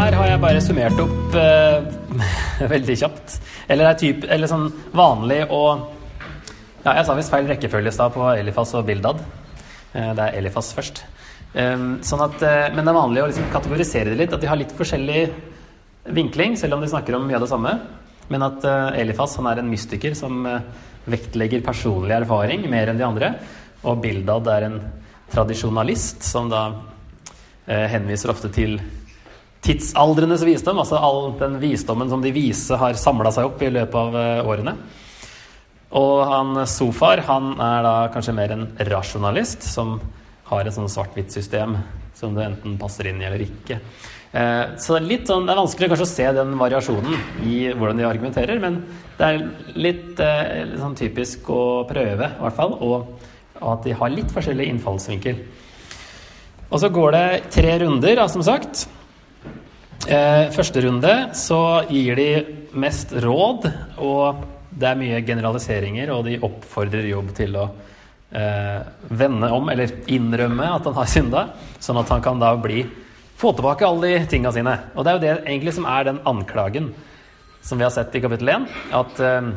her har jeg bare summert opp uh, veldig kjapt. Eller, er typ, eller sånn vanlig og Ja, jeg sa visst feil rekkefølge i stad på Elifas og Bildad. Uh, det er Elifas først. Um, sånn at, uh, men det er vanlig å liksom kategorisere det litt. At de har litt forskjellig vinkling, selv om de snakker om mye av det samme. Men at Elifas han er en mystiker som vektlegger personlig erfaring mer enn de andre. Og Bildad er en tradisjonalist som da henviser ofte til tidsaldrenes visdom, altså all den visdommen som de vise har samla seg opp i løpet av årene. Og han Sofar han er da kanskje mer en rasjonalist, som har et sånn svart-hvitt-system som det enten passer inn i eller ikke. Eh, så det er litt sånn, det er vanskelig kanskje å se den variasjonen i hvordan de argumenterer, men det er litt, eh, litt sånn typisk å prøve, i hvert fall, og at de har litt forskjellig innfallsvinkel. Og så går det tre runder, da, som sagt. Eh, første runde så gir de mest råd, og det er mye generaliseringer, og de oppfordrer Jobb til å eh, vende om, eller innrømme at han har synda, sånn at han kan da bli få tilbake alle de tinga sine. Og det er jo det egentlig som er den anklagen som vi har sett i kapittel 1. At eh,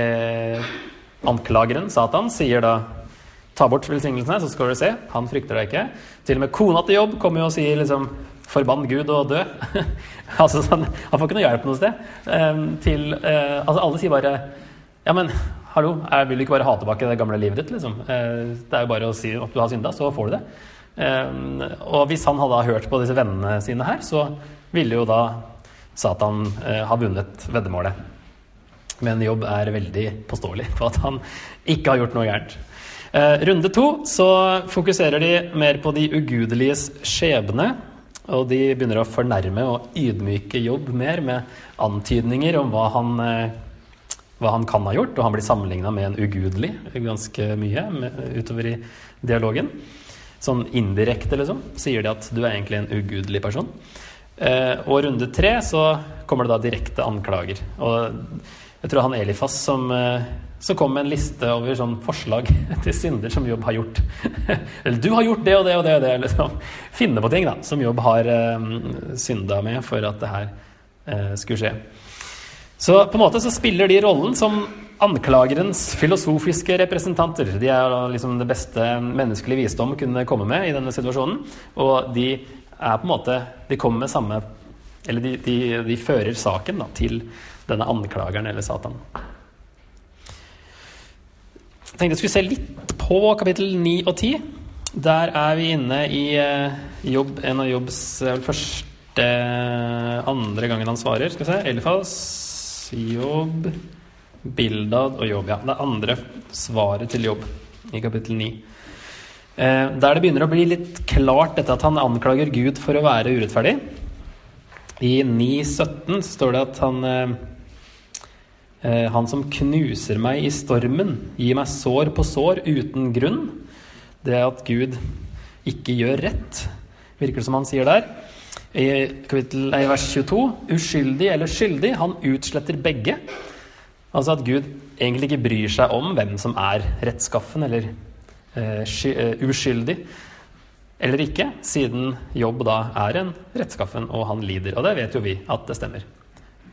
eh, anklageren, Satan, sier da Ta bort velsignelsene, så skal du se. Han frykter deg ikke. Til og med kona til jobb kommer jo og sier liksom Forbann Gud og dø. altså, sånn, han får ikke noe hjelp noe sted. Um, til, uh, altså, alle sier bare Ja, men hallo, jeg vil ikke bare ha tilbake det gamle livet ditt, liksom. Uh, det er jo bare å si at du har synda, så får du det. Um, og hvis han hadde hørt på disse vennene sine her, så ville jo da Satan uh, ha vunnet veddemålet. Men Jobb er veldig påståelig på at han ikke har gjort noe gærent. Runde to så fokuserer de mer på de ugudeliges skjebne. Og de begynner å fornærme og ydmyke Jobb mer med antydninger om hva han, eh, hva han kan ha gjort. Og han blir sammenligna med en ugudelig ganske mye utover i dialogen. Sånn indirekte, liksom, sier de at du er egentlig en ugudelig person. Eh, og runde tre så kommer det da direkte anklager. Og jeg tror han Elifas som som kom med en liste over sånn forslag til synder som Jobb har gjort. Eller du har gjort det og det og det og det. Liksom. Finne på ting da, som Jobb har um, synda med for at det her uh, skulle skje. Så på en måte så spiller de rollen som anklagerens filosofiske representanter. De er liksom det beste menneskelig visdom kunne komme med i denne situasjonen. Og de er på en måte De kommer med samme Eller de, de, de fører saken da, til denne anklageren eller Satan. Jeg tenkte jeg skulle se litt på kapittel 9 og 10. Der er vi inne i uh, jobb, en av Jobbs uh, første andre gangen han svarer. Skal vi se. Elifas, Jobb, Bildad og Jobb. Ja, det er andre svaret til Jobb i kapittel 9. Uh, der det begynner å bli litt klart dette at han anklager Gud for å være urettferdig. I 9.17 står det at han Eh, han som knuser meg i stormen, gir meg sår på sår uten grunn. Det at Gud ikke gjør rett, virker det som han sier der. I, kapittel, nei, vers 22 uskyldig eller skyldig, han utsletter begge. Altså at Gud egentlig ikke bryr seg om hvem som er rettskaffen eller uh, uskyldig eller ikke, siden Jobb da er en rettskaffen, og han lider. Og det vet jo vi at det stemmer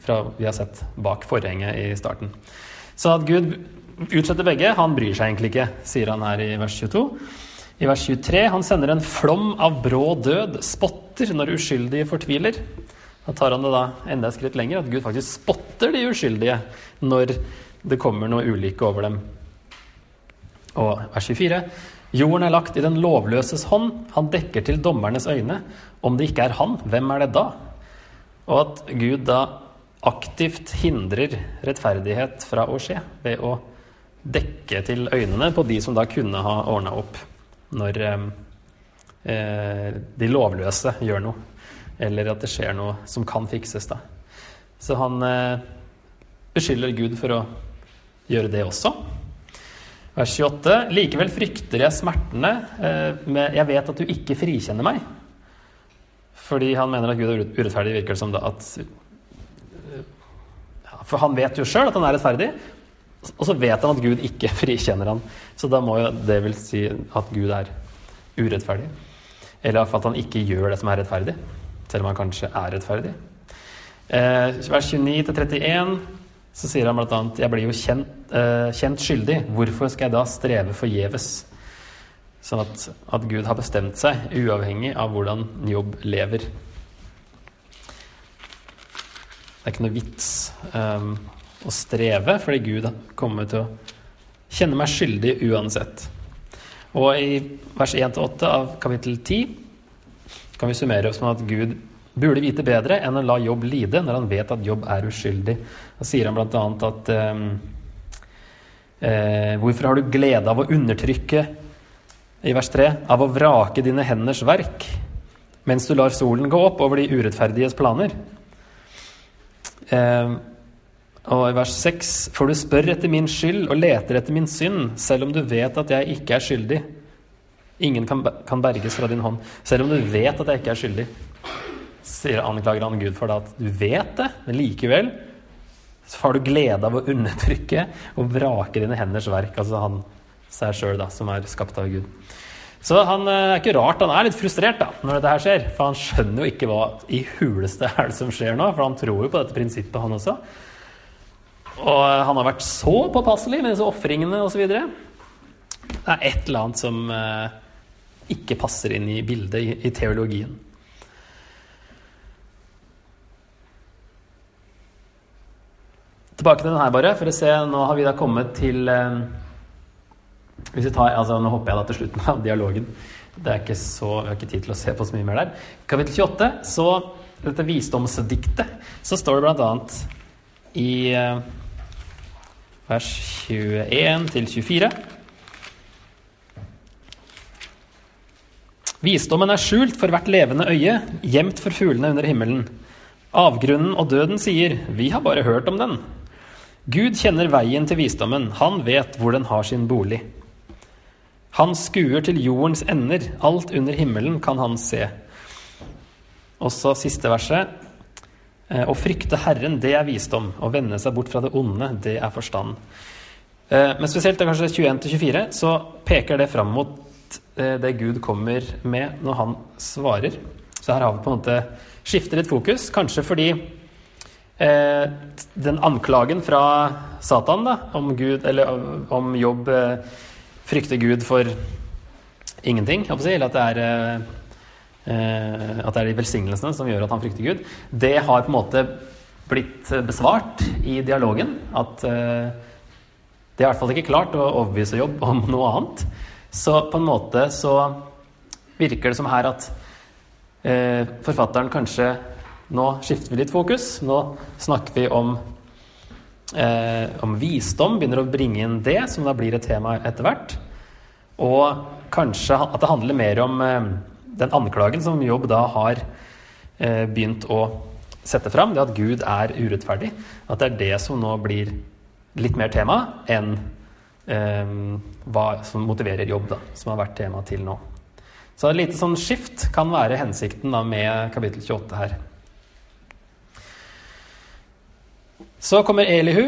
fra vi har sett bak forhenget i starten. Så at Gud utsetter begge, han bryr seg egentlig ikke, sier han her i vers 22. I vers 23 han sender en flom av brå død, spotter når uskyldige fortviler. Da tar han det da enda et skritt lenger, at Gud faktisk spotter de uskyldige når det kommer noe ulykke over dem. Og vers 24. Jorden er lagt i den lovløses hånd, han dekker til dommernes øyne. Om det ikke er han, hvem er det da? Og at Gud da aktivt hindrer rettferdighet fra å skje ved å dekke til øynene på de som da kunne ha ordna opp når eh, de lovløse gjør noe, eller at det skjer noe som kan fikses. da. Så han eh, beskylder Gud for å gjøre det også. Vers 28. Likevel frykter jeg smertene eh, med Jeg vet at du ikke frikjenner meg. Fordi han mener at Gud er urettferdig, virker det som da at for han vet jo sjøl at han er rettferdig, og så vet han at Gud ikke frikjenner han. Så da må jo det vil si at Gud er urettferdig. Eller at han ikke gjør det som er rettferdig. selv om han kanskje er rettferdig. Eh, vers 29-31 så sier han bl.a.: Jeg blir jo kjent, eh, kjent, skyldig. Hvorfor skal jeg da streve forgjeves? Sånn at, at, Gud har bestemt seg, uavhengig av hvordan Jobb lever. Det er ikke noe vits um, å streve, fordi Gud kommer til å kjenne meg skyldig uansett. Og i vers 1-8 av kapittel 10 kan vi summere opp som at Gud burde vite bedre enn å la Jobb lide når han vet at Jobb er uskyldig. Da sier han bl.a. at um, eh, Hvorfor har du glede av å undertrykke, i vers 3, av å vrake dine henders verk, mens du lar solen gå opp over de urettferdiges planer? Eh, og i vers 6.: For du spør etter min skyld og leter etter min synd, selv om du vet at jeg ikke er skyldig. Ingen kan, kan berges fra din hånd, selv om du vet at jeg ikke er skyldig. Sier anklager han Gud for det at du vet det, men likevel så har du glede av å undertrykke og vrake dine henders verk. Altså han seg sjøl, som er skapt av Gud. Så han eh, er ikke rart han er litt frustrert da, når dette her skjer. For han skjønner jo ikke hva i huleste er det som skjer nå. For han tror jo på dette prinsippet, han også. Og han har vært så påpasselig med disse ofringene osv. Det er et eller annet som eh, ikke passer inn i bildet i, teologien. Tilbake til den her, bare, for å se. Nå har vi da kommet til eh, tar, altså Nå hopper jeg da til slutten av dialogen. Det er ikke så, Vi har ikke tid til å se på så mye mer der. Kapittel 28, så dette visdomsdiktet, så står det annet i eh, vers 21 til 24. Visdommen er skjult for hvert levende øye, gjemt for fuglene under himmelen. Avgrunnen og døden sier, vi har bare hørt om den. Gud kjenner veien til visdommen, han vet hvor den har sin bolig. Han skuer til jordens ender, alt under himmelen kan han se. Også siste verset. Eh, å frykte Herren, det er visdom. Å vende seg bort fra det onde, det er forstand. Eh, men spesielt det kanskje 21-24 så peker det fram mot eh, det Gud kommer med når han svarer. Så her har vi på en måte skiftet litt fokus, kanskje fordi den anklagen fra Satan da, om Gud, eller om jobb frykter Gud for ingenting, eller at det er eh, Eh, at det er de velsignelsene som gjør at han frykter Gud, det har på en måte blitt besvart i dialogen. At eh, det er i hvert fall ikke klart å overbevise jobb om noe annet. Så på en måte så virker det som her at forfatteren kanskje Nå skifter vi litt fokus. Nå snakker vi om, om visdom, begynner å bringe inn det, som da blir et tema etter hvert. Og kanskje at det handler mer om eh, den anklagen som Jobb da har eh, begynt å sette fram, det at Gud er urettferdig, at det er det som nå blir litt mer tema enn eh, hva som motiverer jobb, da, som har vært tema til nå. Så et lite sånn skift kan være hensikten da med kapittel 28 her. Så kommer Elihu.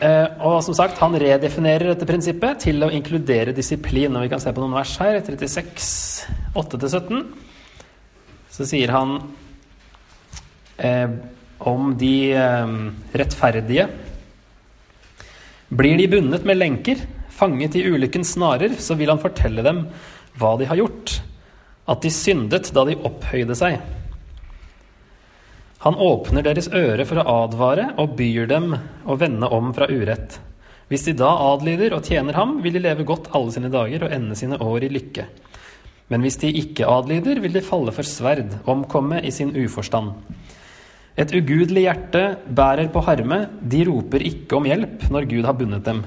Eh, og som sagt, han redefinerer dette prinsippet til å inkludere disiplin. Og vi kan se på noen vers her, 36, 8-17. Så sier han eh, om de eh, rettferdige Blir de bundet med lenker, fanget i ulykkens snarer, så vil han fortelle dem hva de har gjort, at de syndet da de opphøyde seg. Han åpner deres øre for å advare og byr dem å vende om fra urett. Hvis de da adlyder og tjener ham, vil de leve godt alle sine dager og ende sine år i lykke. Men hvis de ikke adlyder, vil de falle for sverd, omkomme i sin uforstand. Et ugudelig hjerte bærer på harme, de roper ikke om hjelp når Gud har bundet dem.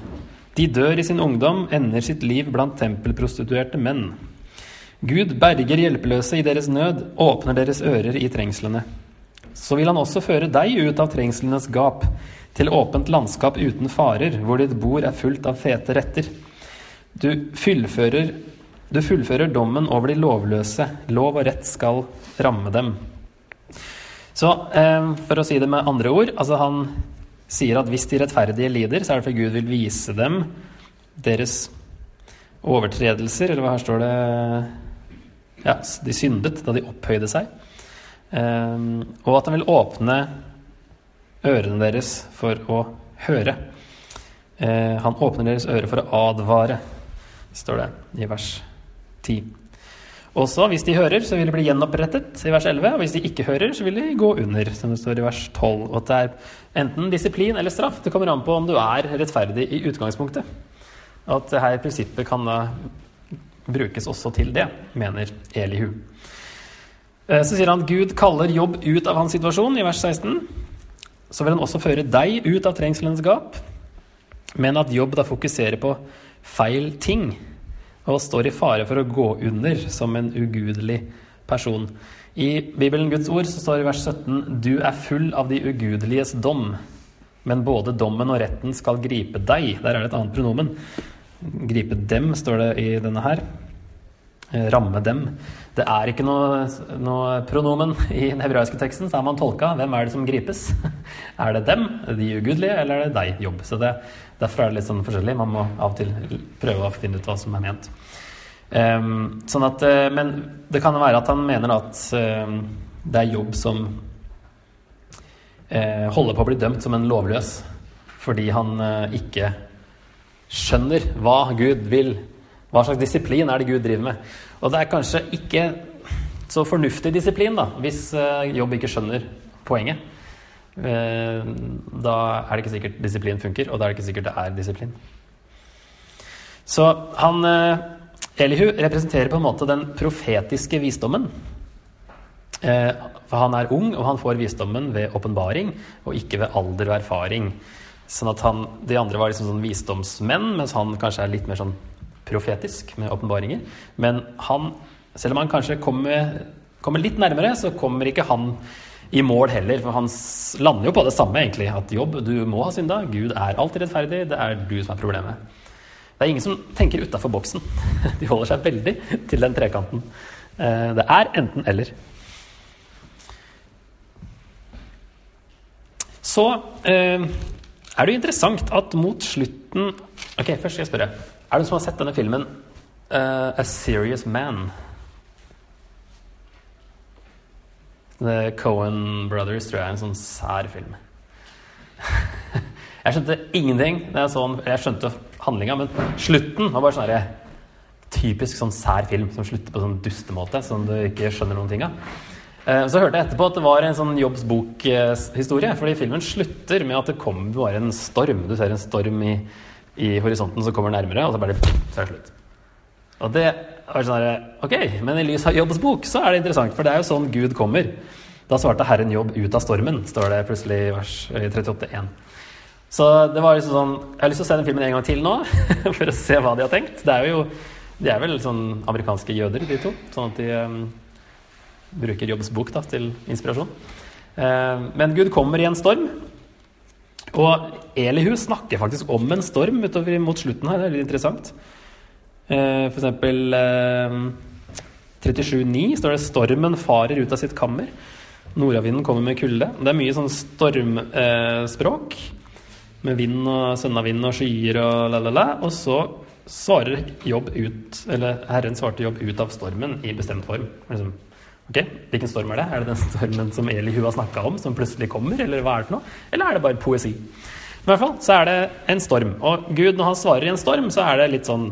De dør i sin ungdom, ender sitt liv blant tempelprostituerte menn. Gud berger hjelpeløse i deres nød, åpner deres ører i trengslene så vil han også føre deg ut av trengslenes gap, til åpent landskap uten farer, hvor ditt bord er fullt av fete retter. Du fullfører, du fullfører dommen over de lovløse, lov og rett skal ramme dem. Så eh, for å si det med andre ord, altså han sier at hvis de rettferdige lider, så er det fordi Gud vil vise dem deres overtredelser, eller hva her står det Ja, de syndet da de opphøyde seg. Um, og at han vil åpne ørene deres for å høre. Uh, han åpner deres ører for å advare, står det i vers 10. Også hvis de hører, så vil de bli gjenopprettet i vers 11. Og hvis de ikke hører, så vil de gå under, som det står i vers 12. Og at det er enten disiplin eller straff. Det kommer an på om du er rettferdig i utgangspunktet. At dette prinsippet kan da brukes også til det, mener Elihu. Eh, så sier han Gud kaller jobb ut av hans situasjon, i vers 16. Så vil han også føre deg ut av trengselens gap, men at jobb da fokuserer på feil ting og står i fare for å gå under som en ugudelig person. I Bibelen Guds ord så står det i vers 17.: Du er full av de ugudeliges dom, men både dommen og retten skal gripe deg. Der er det et annet pronomen. Gripe dem, står det i denne her. Eh, ramme dem. Det er ikke noe, noe pronomen i den hebraiske teksten, så er man tolka hvem er det som gripes. Er det dem, de ugudelige, eller er det deg, jobb? Så det, Derfor er det litt sånn forskjellig. Man må av og til prøve å finne ut hva som er ment. Um, sånn at, uh, men det kan være at han mener at um, det er jobb som uh, holder på å bli dømt som en lovløs fordi han ikke skjønner hva Gud vil. Hva slags disiplin er det Gud driver med? Og det er kanskje ikke så fornuftig disiplin da, hvis jobb ikke skjønner poenget. Eh, da er det ikke sikkert disiplin funker, og da er det ikke sikkert det er disiplin. Så han eh, Elihu representerer på en måte den profetiske visdommen. Eh, for han er ung, og han får visdommen ved åpenbaring, og ikke ved alder og erfaring. Sånn at han, De andre var liksom sånn visdomsmenn, mens han kanskje er litt mer sånn profetisk med åpenbaringer. Men han, selv om han kanskje kommer, kommer litt nærmere, så kommer ikke han i mål heller. For han lander jo på det samme, egentlig. At jobb, du må ha synda. Gud er alltid rettferdig. Det er du som er problemet. Det er ingen som tenker utafor boksen. De holder seg veldig til den trekanten. Eh, det er enten-eller. Så eh, er det jo interessant at mot slutten Ok, først skal jeg spørre. Er det noen som har sett denne filmen uh, A Serious Man? The Cohen Brothers tror jeg er en sånn sær film. jeg skjønte ingenting jeg så den. Jeg skjønte handlinga, men slutten var bare sånn typisk sånn sær film som slutter på sånn dustemåte som du ikke skjønner noen ting av. Eh, så hørte jeg etterpå at det var en sånn Jobbs bok-historie. Fordi filmen slutter med at det kommer bare en storm. Du ser en storm i, i horisonten som kommer nærmere, og så bare så er det slutt. Og det var sånn Ok, men i lys av Jobbs bok så er det interessant, for det er jo sånn Gud kommer. Da svarte Herren Jobb ut av stormen, står det plutselig i vers 38,1. Så det var liksom sånn Jeg har lyst til å se den filmen en gang til nå, for å se hva de har tenkt. Det er jo De er vel sånn amerikanske jøder, de to. Sånn at de um, bruker Jobbs bok da, til inspirasjon. Uh, men Gud kommer i en storm. Og Elihu snakker faktisk om en storm utover mot slutten her. Det er litt interessant. Eh, for eksempel 37.9 eh, står det 'Stormen farer ut av sitt kammer'. Nordavinden kommer med kulde. Det er mye sånn stormspråk. med vind og sønnavind og skyer og la-la-la. Og så svarer jobb ut Eller Herren svarte jobb ut av stormen i bestemt form. Liksom, ok, Hvilken storm er det? Er det den stormen som Elihu har snakka om, som plutselig kommer? Eller hva er det for noe? Eller er det bare poesi? I hvert fall så er det en storm. Og Gud, når han svarer i en storm, så er det litt sånn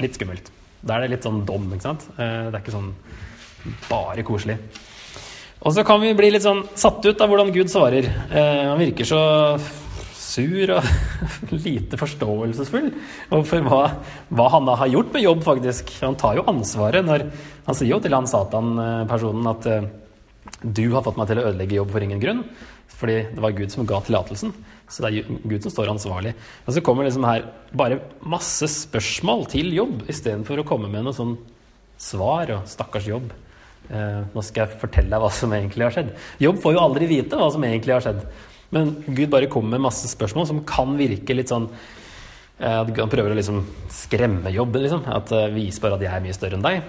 litt skummelt. Da er det litt sånn dom, ikke sant. Eh, det er ikke sånn bare koselig. Og så kan vi bli litt sånn satt ut av hvordan Gud svarer. Eh, han virker så sur og lite forståelsesfull overfor hva, hva, han da har gjort med jobb, faktisk. Han tar jo ansvaret når Han sier jo til han Satan-personen at eh, du har fått meg til å ødelegge jobb for ingen grunn. Fordi det var Gud som ga tillatelsen. Så det er Gud som står ansvarlig. Og så kommer liksom her bare masse spørsmål til jobb, istedenfor å komme med noe sånn svar og 'stakkars jobb'. Eh, nå skal jeg fortelle deg hva som egentlig har skjedd. Jobb får jo aldri vite hva som egentlig har skjedd. Men Gud bare kommer med masse spørsmål som kan virke litt sånn at Han prøver å liksom skremme jobben, liksom. At uh, Vis bare at jeg er mye større enn deg.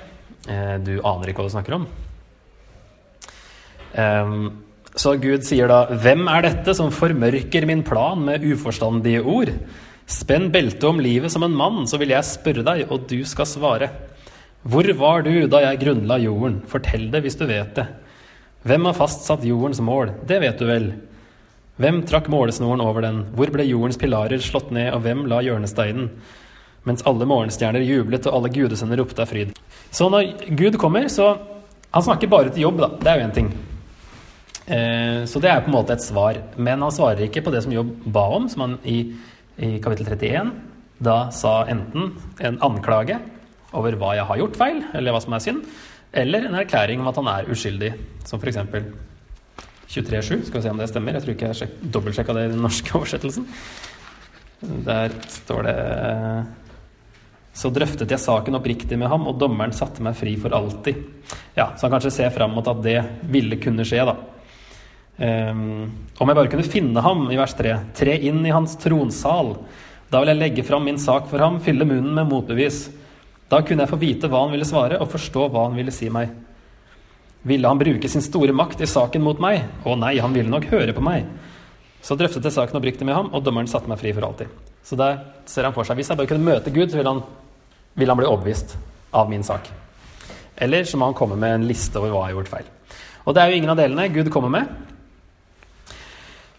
Eh, du aner ikke hva du snakker om. Um, så Gud sier da, 'Hvem er dette som formørker min plan med uforstandige ord?' 'Spenn beltet om livet som en mann, så vil jeg spørre deg, og du skal svare.' 'Hvor var du da jeg grunnla jorden? Fortell det hvis du vet det.' Hvem har fastsatt jordens mål? Det vet du vel. Hvem trakk målesnoren over den? Hvor ble jordens pilarer slått ned, og hvem la hjørnesteinen? Mens alle morgenstjerner jublet, og alle gudesønner ropte av fryd. Så når Gud kommer, så Han snakker bare til jobb, da. Det er jo én ting. Eh, så det er på en måte et svar. Men han svarer ikke på det som Jobb ba om, som han i, i kapittel 31 da sa enten en anklage over hva jeg har gjort feil, eller hva som er synd, eller en erklæring om at han er uskyldig, som f.eks. 23.7. Skal vi se om det stemmer. Jeg tror ikke jeg har dobbeltsjekka det i den norske oversettelsen. Der står det Så drøftet jeg saken oppriktig med ham, og dommeren satte meg fri for alltid. Ja, Så han kanskje ser fram mot at det ville kunne skje, da. Um, om jeg bare kunne finne ham, i vers 3, tre inn i hans tronsal. Da vil jeg legge fram min sak for ham, fylle munnen med motbevis. Da kunne jeg få vite hva han ville svare, og forstå hva han ville si meg. Ville han bruke sin store makt i saken mot meg? Å nei, han ville nok høre på meg. Så drøftet jeg saken oppriktig med ham, og dommeren satte meg fri for alltid. Så der ser han for seg Hvis jeg bare kunne møte Gud, så ville han, vil han bli overbevist av min sak. Eller så må han komme med en liste over hva jeg har gjort feil. Og det er jo ingen av delene Gud kommer med.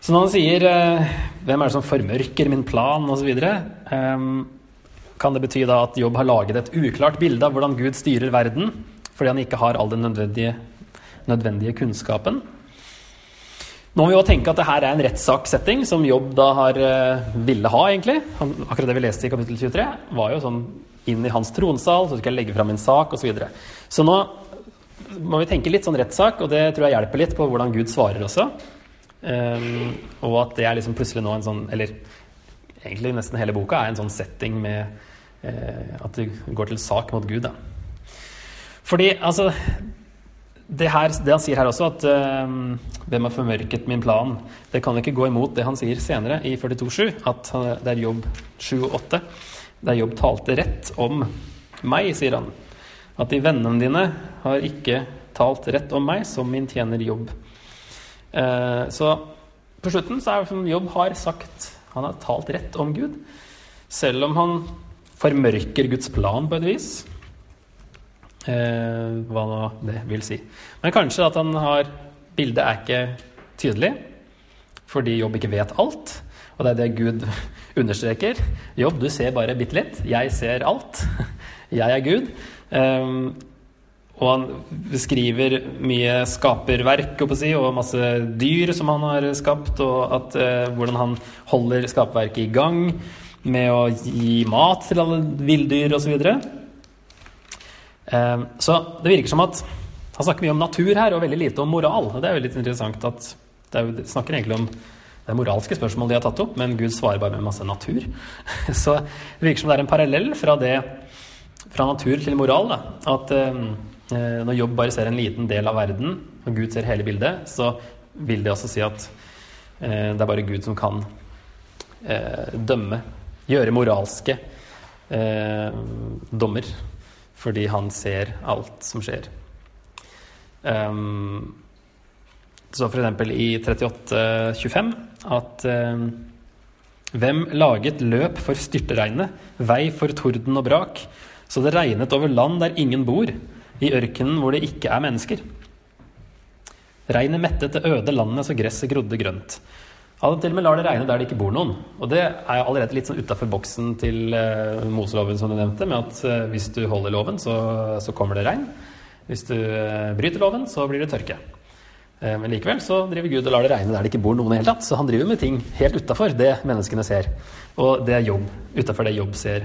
Så når han sier eh, 'Hvem er det som formørker min plan?' osv., eh, kan det bety da at Jobb har laget et uklart bilde av hvordan Gud styrer verden, fordi han ikke har all den nødvendige nødvendige kunnskapen. Nå må vi jo tenke at det her er en rettssakssetting som Jobb da har uh, ville ha, egentlig. Han, akkurat det vi leste i kapittel 23, var jo sånn inn i hans tronsal, så skal jeg legge fram en sak, osv. Så, videre. så nå må vi tenke litt sånn rettssak, og det tror jeg hjelper litt på hvordan Gud svarer også. Um, og at det er liksom plutselig nå en sånn Eller egentlig nesten hele boka er en sånn setting med uh, at det går til sak mot Gud, da. Fordi altså det, her, det, han sier her også, at uh, hvem har formørket min plan, det kan ikke gå imot det han sier senere i 42.7, at det er jobb 7 og 8. Der jobb talte rett om meg, sier han. At de vennene dine har ikke talt rett om meg, som min tjener jobb. Uh, så på slutten så er det som jobb har sagt Han har talt rett om Gud. Selv om han formørker Guds plan på et vis. Eh, hva nå det vil si. Men kanskje at han har Bildet er ikke tydelig, fordi Jobb ikke vet alt. Og det er det Gud understreker. Jobb, du ser bare bitte litt. Jeg ser alt. Jeg er Gud. Eh, og han beskriver mye skaperverk si, og masse dyr som han har skapt, og at, eh, hvordan han holder skaperverket i gang med å gi mat til alle villdyr osv. Ehm, så det virker som at han snakker mye om natur her, og veldig lite om moral. og Det er jo litt interessant at det er, snakker egentlig om det moralske spørsmål de har tatt opp, men Gud svarer bare med masse natur. Så det virker som det er en parallell fra, det, fra natur til moral. Da. At ehm, eh, når Jobb bare ser en liten del av verden, og Gud ser hele bildet, så vil det også si at eh, det er bare Gud som kan eh, dømme, gjøre moralske eh, dommer fordi han ser alt som skjer. Um, så f.eks. i 38.25 at um, Hvem laget løp for styrteregnet, vei for torden og brak, så det regnet over land der ingen bor, i ørkenen hvor det ikke er mennesker? Regnet mettet det øde landet så gresset grodde grønt. Han til og med lar det regne der det ikke bor noen. Og det er jo allerede litt sånn utafor boksen til uh, Moseloven, som du nevnte, med at uh, hvis du holder loven, så, så, kommer det regn. Hvis du uh, bryter loven, så blir det tørke. Men likevel så driver Gud og lar det regne der det ikke bor noen i hele tatt. Så han driver med ting helt utafor det menneskene ser. Og det er jobb. Utafor det jobb ser.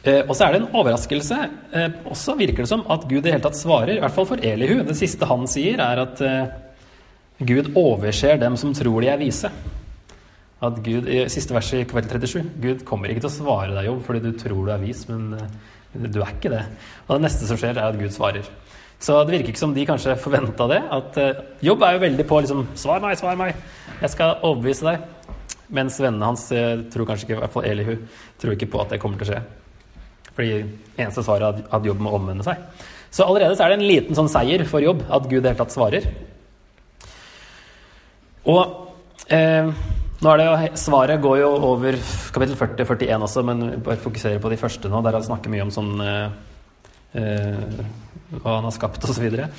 Eh, og så er det en overraskelse. Eh, også virker det som at Gud i det hele tatt svarer, i hvert fall for Elihu. Det siste han sier, er at eh, Gud overser dem som tror de er vise. At Gud, i Siste vers i kapittel 37. Gud kommer ikke til å svare deg, Jobb, fordi du tror du er vis, men eh, du er ikke det. Og det neste som skjer, er at Gud svarer. Så det virker ikke som de kanskje forventa det. At Jobb er jo veldig på liksom Svar meg, svar meg! Jeg skal overbevise deg. Mens vennene hans tror kanskje ikke, i hvert fall Elihu, tror ikke på at det kommer til å skje. Fordi eneste svaret er at jobb må omvende seg. Så allerede så er det en liten sånn seier for jobb at Gud i det hele tatt svarer. Og eh, nå er det jo, Svaret går jo over kapittel 40-41 også, men bare fokuserer på de første nå, der han snakker mye om sånn eh, eh, hva han har skapt osv. Så, videre.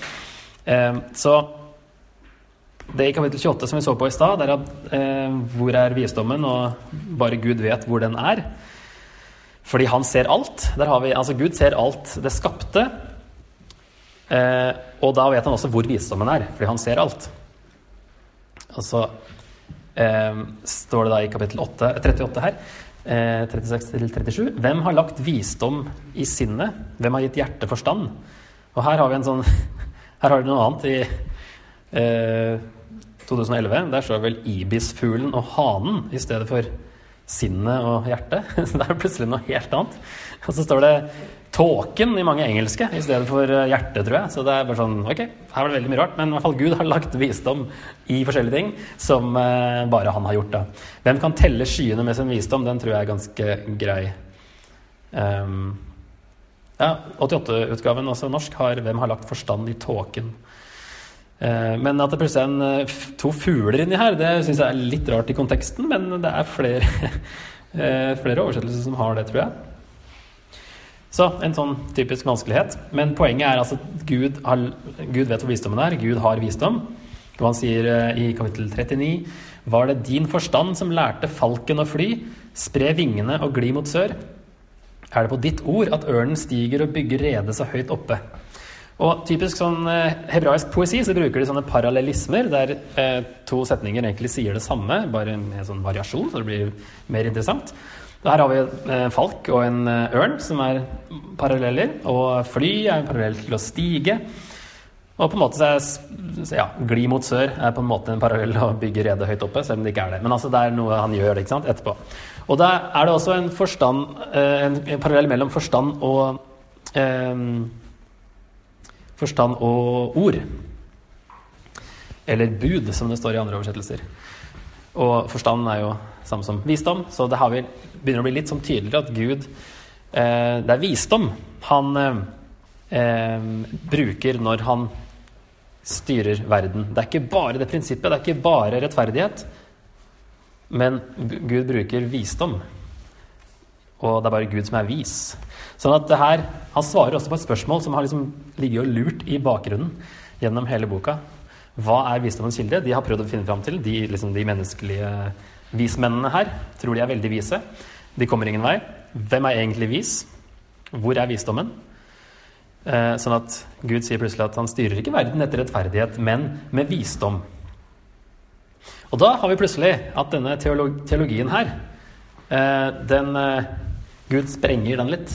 eh, så det i kapittel 28 som vi så på i stad, er at eh, hvor er visdommen, og bare Gud vet hvor den er. Fordi han ser alt. Vi, altså Gud ser alt det skapte. Eh, og da vet han også hvor visdommen er, fordi han ser alt. Og så eh, står det da i kapittel 8, 38 her, eh, 36-37, hvem har lagt visdom i sinnet? Hvem har gitt hjertet forstand? Og her har vi en sånn Her har dere noe annet i eh, 2011. Der står vel ibisfuglen og hanen i stedet for sinnet og hjertet. Så det er plutselig noe helt annet. Og så står det tåken i mange engelske i stedet for 'hjerte', tror jeg. Så det er bare sånn Ok, her var det veldig mye rart, men i hvert fall Gud har lagt visdom i forskjellige ting som eh, bare han har gjort. da. Hvem kan telle skyene med sin visdom? Den tror jeg er ganske grei. Um, ja, 88-utgaven, også norsk, har 'Hvem har lagt forstand i tåken'? Eh, men at det plutselig er en, eh, to fugler inni her, det syns jeg er litt rart i konteksten. Men det er flere, eh, flere oversettelser som har det, tror jeg. Så en sånn typisk vanskelighet. Men poenget er altså at Gud, har, Gud vet hvor visdommen er. Gud har visdom. Og han sier i kapittel 39.: Var det din forstand som lærte falken å fly, spre vingene og gli mot sør? Er det på ditt ord at ørnen stiger og bygger rede så høyt oppe? Og typisk sånn eh, hebraisk poesi så bruker de sånne parallellismer der eh, to setninger egentlig sier det samme, bare med sånn variasjon, så det blir mer interessant. Her har vi en eh, falk og en eh, ørn som er paralleller, og fly er parallelt til å stige. Og på en måte så er ja, gli mot sør er på en måte en parallell å bygge rede høyt oppe, selv om det ikke er det. Men altså det er noe han gjør ikke sant, etterpå. Og da er det også en, forstand, eh, en parallell mellom forstand og eh, forstand og ord. Eller bud, som det står i andre oversettelser. Og forstand er jo samme som visdom, så det vi, begynner å bli litt sånn tydeligere at Gud eh, Det er visdom han eh, bruker når han styrer verden. Det er ikke bare det prinsippet, det er ikke bare rettferdighet. Men Gud bruker visdom. Og det er bare Gud som er vis. Sånn at det her, Han svarer også på et spørsmål som har liksom ligget og lurt i bakgrunnen gjennom hele boka. Hva er visdommens kilde? De har prøvd å finne fram til. De, liksom, de menneskelige vismennene her tror de er veldig vise. De kommer ingen vei. Hvem er egentlig vis? Hvor er visdommen? Eh, sånn at Gud sier plutselig at han styrer ikke verden etter rettferdighet, men med visdom. Og da har vi plutselig at denne teolog teologien her, eh, den eh, Gud sprenger den litt.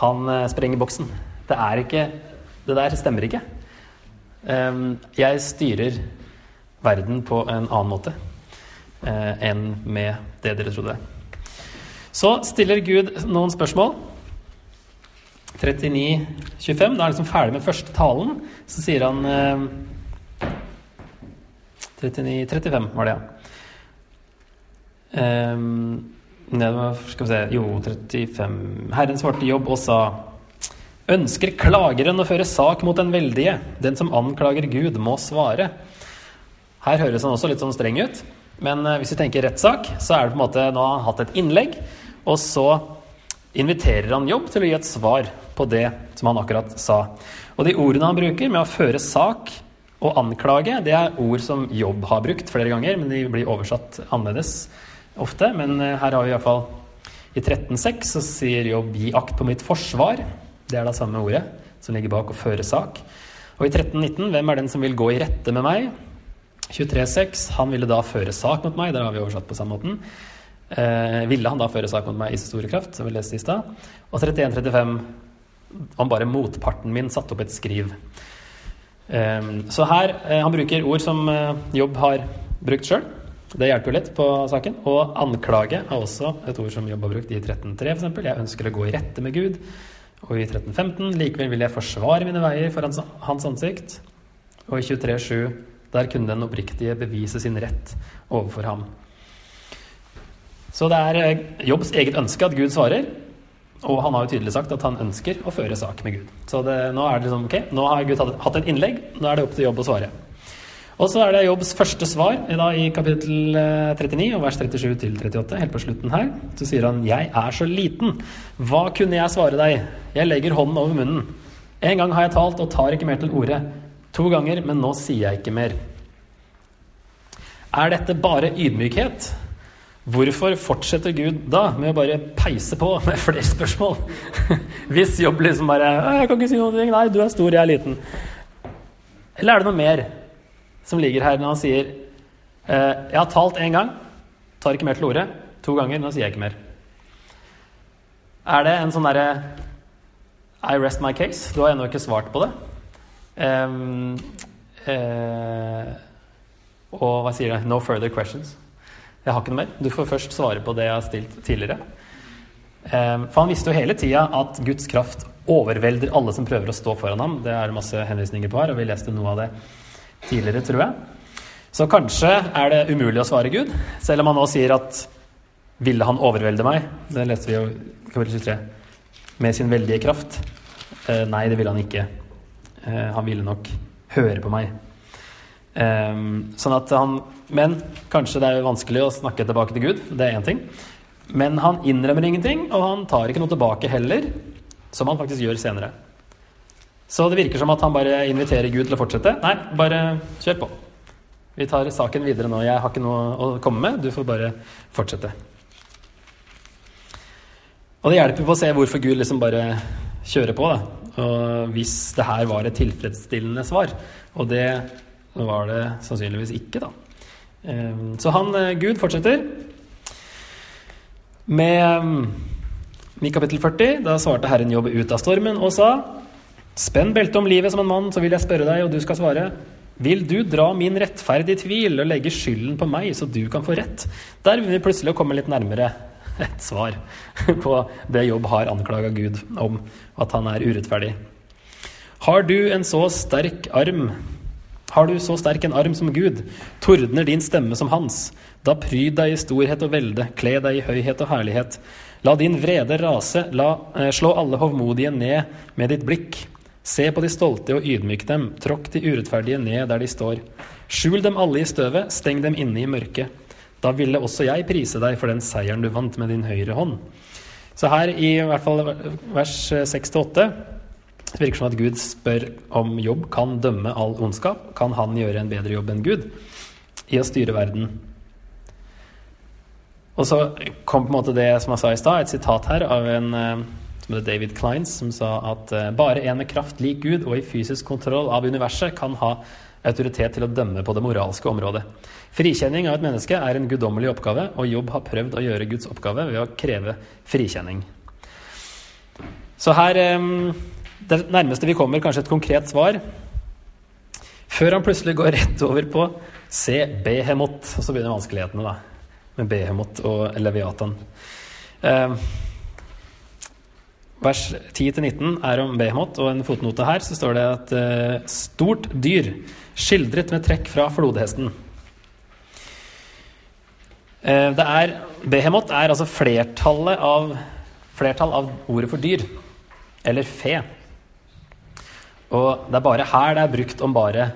Han eh, sprenger boksen. Det er ikke Det der stemmer ikke. Jeg styrer verden på en annen måte eh, enn med det dere trodde. Så stiller Gud noen spørsmål. 39-25. Da er han liksom ferdig med første talen. Så sier han 39-35 var det, ja. Um, skal vi se Jo, 35 Herren svarte jobb og sa Ønsker klageren å føre sak mot den veldige? Den som anklager Gud, må svare. Her høres han også litt sånn streng ut, men eh, hvis vi tenker rettssak, så er det på en måte Nå har han hatt et innlegg, og så inviterer han Jobb til å gi et svar på det som han akkurat sa. Og de ordene han bruker med å føre sak og anklage, det er ord som Jobb har brukt flere ganger, men de blir oversatt annerledes ofte. Men eh, her har vi iallfall i 13.6 så sier Jobb 'gi akt på mitt forsvar'. Det er da samme ordet som ligger bak å føre sak. Og i 13.19 'Hvem er den som vil gå i rette med meg?' 23.6 Han ville da føre sak mot meg. Der har vi oversatt på samme måten. Eh, ville han da føre sak mot meg i så store kraft, som vi leste i stad. Og 31.35 om bare motparten min satte opp et skriv. Eh, så her eh, Han bruker ord som Jobb har brukt sjøl. Det hjelper jo litt på saken. Og anklage er også et ord som Jobb har brukt i 13.3 f.eks. Jeg ønsker å gå i rette med Gud. Og i 13.15 likevel vil jeg forsvare mine veier for hans, ansikt. Og i 23.7 der kunne den oppriktige bevise sin rett overfor ham. Så det er eh, Jobbs eget ønske at Gud svarer. Og han har jo tydelig sagt at han ønsker å føre sak med Gud. Så det, nå er det liksom, ok, nå har Gud hatt et innlegg, nå er det opp til Jobb å svare. Og så er det Jobbs første svar da, i kapittel 39 og vers 37 til 38. Helt på slutten her. Så sier han 'Jeg er så liten. Hva kunne jeg svare deg? Jeg legger hånden over munnen.' En gang har jeg talt og tar ikke mer til orde. To ganger, men nå sier jeg ikke mer. Er dette bare ydmykhet? Hvorfor fortsetter Gud da med å bare peise på med flere spørsmål? Hvis jobb liksom bare 'Jeg kan ikke si noe. Nei, du er stor, jeg er liten.' Eller er det noe mer som ligger her når han sier eh, 'Jeg har talt én gang, tar ikke mer til orde.' To ganger, nå sier jeg ikke mer. Er det en sånn derre I rest my case? Du har ennå ikke svart på det. Um, uh, og hva sier det? No further questions. Jeg har ikke noe mer. Du får først svare på det jeg har stilt tidligere. Um, for han visste jo hele tida at Guds kraft overvelder alle som prøver å stå foran ham. Det er det masse henvisninger på her, og vi leste noe av det tidligere, tror jeg. Så kanskje er det umulig å svare Gud, selv om han nå sier at ville han overvelde meg? Det leste vi jo i kapittel 23. Med sin veldige kraft. Eh, nei, det ville han ikke. Eh, han ville nok høre på meg. Eh, sånn at han Men kanskje det er vanskelig å snakke tilbake til Gud. Det er én ting. Men han innrømmer ingenting, og han tar ikke noe tilbake heller, som han faktisk gjør senere. Så det virker som at han bare inviterer Gud til å fortsette. Nei, bare kjør på. Vi tar saken videre nå. Jeg har ikke noe å komme med. Du får bare fortsette. Og det hjelper på å se hvorfor Gud liksom bare kjører på. Da. Og hvis det her var et tilfredsstillende svar. Og det var det sannsynligvis ikke, da. Ehm, så han, eh, Gud, fortsetter med ehm, i kapittel 40. Da svarte Herren Jobb ut av stormen og sa Spenn beltet om livet som en mann, så vil jeg spørre deg, og du skal svare. Vil du dra min rettferd i tvil og legge skylden på meg, så du kan få rett? Der vil vi plutselig komme litt nærmere et svar på det Jobb har anklaga Gud om, at han er urettferdig. Har du en så sterk arm har du så sterk en arm som Gud, tordner din stemme som hans. Da pryd deg i storhet og velde, kle deg i høyhet og herlighet. La din vrede rase, la, eh, slå alle hovmodige ned med ditt blikk. Se på de stolte og ydmyk dem, tråkk de urettferdige ned der de står. Skjul dem alle i støvet, steng dem inne i mørket. Da ville også jeg prise deg for den seieren du vant med din høyre hånd. Så her i hvert fall vers 6-8 det virker som at Gud spør om jobb kan dømme all ondskap. Kan han gjøre en bedre jobb enn Gud i å styre verden? Og så kom på en måte det som jeg sa i stad, et sitat her av en heter David Kleins, som sa at eh, bare en med kraft lik Gud og i fysisk kontroll av universet kan ha autoritet til å dømme på det moralske området. Frikjenning av et menneske er en guddommelig oppgave, og Jobb har prøvd å gjøre Guds oppgave ved å kreve frikjenning. Så her eh, Det nærmeste vi kommer kanskje et konkret svar, før han plutselig går rett over på se Behemot, og så begynner vanskelighetene, da, med Behemot og Leviatan. Eh, vers 10-19 er om Behemot, og en fotnote her så står det at uh, stort dyr, skildret med trekk fra flodhesten. Uh, det er, Behemot er altså flertallet av, flertall av ordet for dyr, eller fe. Og det er bare her det er brukt om bare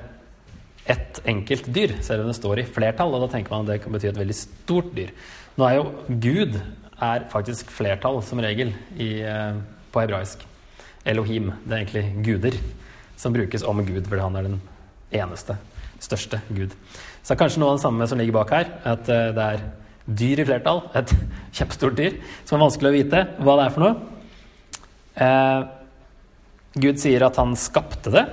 ett enkelt dyr, selv om det står i flertall. Og da tenker man at det kan bety et veldig stort dyr. Nå er jo Gud er faktisk flertall som regel i, eh, på hebraisk. Elohim. Det er egentlig guder som brukes om Gud, fordi han er den eneste, største Gud. Så kanskje noe av det samme som ligger bak her. At eh, det er dyr i flertall. Et kjempestort dyr som er vanskelig å vite hva det er for noe. Eh, Gud sier at han skapte det.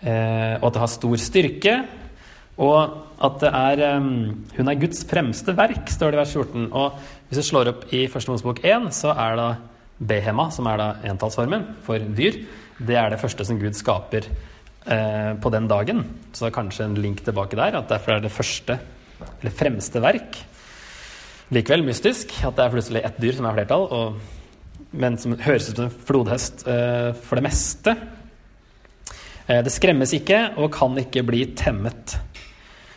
Eh, og at det har stor styrke. Og at det er um, Hun er Guds fremste verk, står det i vers 14. Og hvis du slår opp i Første Mosebok 1, så er da Behema, som er da entallsformen for dyr, det er det første som Gud skaper eh, på den dagen. Så det er kanskje en link tilbake der, at derfor er det første, eller fremste verk. Likevel mystisk at det er plutselig ett dyr som er flertall, og, men som høres ut som en flodhest eh, for det meste. Eh, det skremmes ikke og kan ikke bli temmet.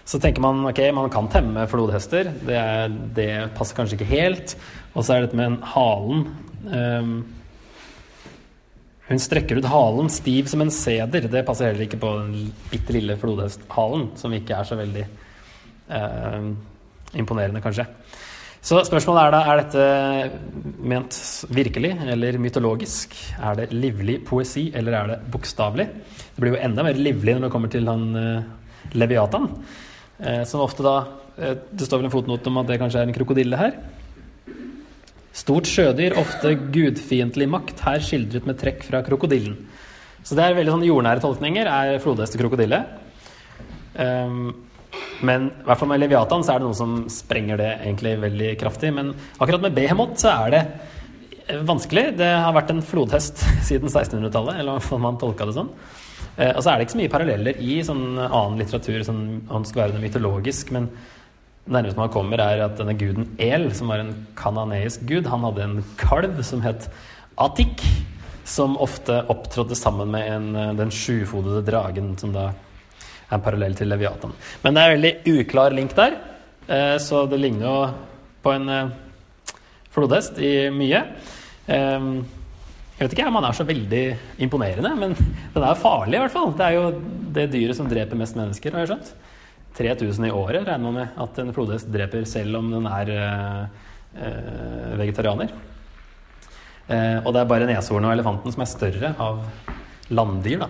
Så tenker man ok, man kan temme flodhester. Det, er, det passer kanskje ikke helt. Og så er det dette med halen. Um, Hun strekker ut halen stiv som en seder. Det passer heller ikke på den bitte lille flodhesthalen, som ikke er så veldig eh, imponerende, kanskje. Så spørsmålet er da er dette ment virkelig eller mytologisk. Er det livlig poesi, eller er det bokstavelig? Det blir jo enda mer livlig når det kommer til han uh, Leviatan. Uh, som ofte da uh, Det står vel en fotnote om at det kanskje er en krokodille her. Stort sjødyr, ofte gudfiendtlig makt, her skildret med trekk fra krokodillen. Så det er veldig sånn jordnære tolkninger. Er flodhest krokodille? Um, men i hvert fall med Leviatan så er det noen som sprenger det egentlig veldig kraftig. Men akkurat med Behemot så er det vanskelig. Det har vært en flodhest siden 1600-tallet, eller hva man tolka det sånn. Eh, og så er det ikke så mye paralleller i sånn annen litteratur som sånn, skal være noe mytologisk. men nærmest man kommer, er at denne guden El, som var en kananeisk gud, han hadde en kalv som het Atik, som ofte opptrådte sammen med en, den sjufodede dragen, som da er en parallell til Leviatan. Men det er en veldig uklar link der, eh, så det ligner jo på en eh, flodhest i mye. Eh, jeg vet ikke om han er så veldig imponerende, men den er farlig i hvert fall. Det er jo det dyret som dreper mest mennesker, har jeg skjønt. 3000 i året regner man med at en flodhest dreper, selv om den er vegetarianer. og det er bare neshornet og elefanten som er større av landdyr, da.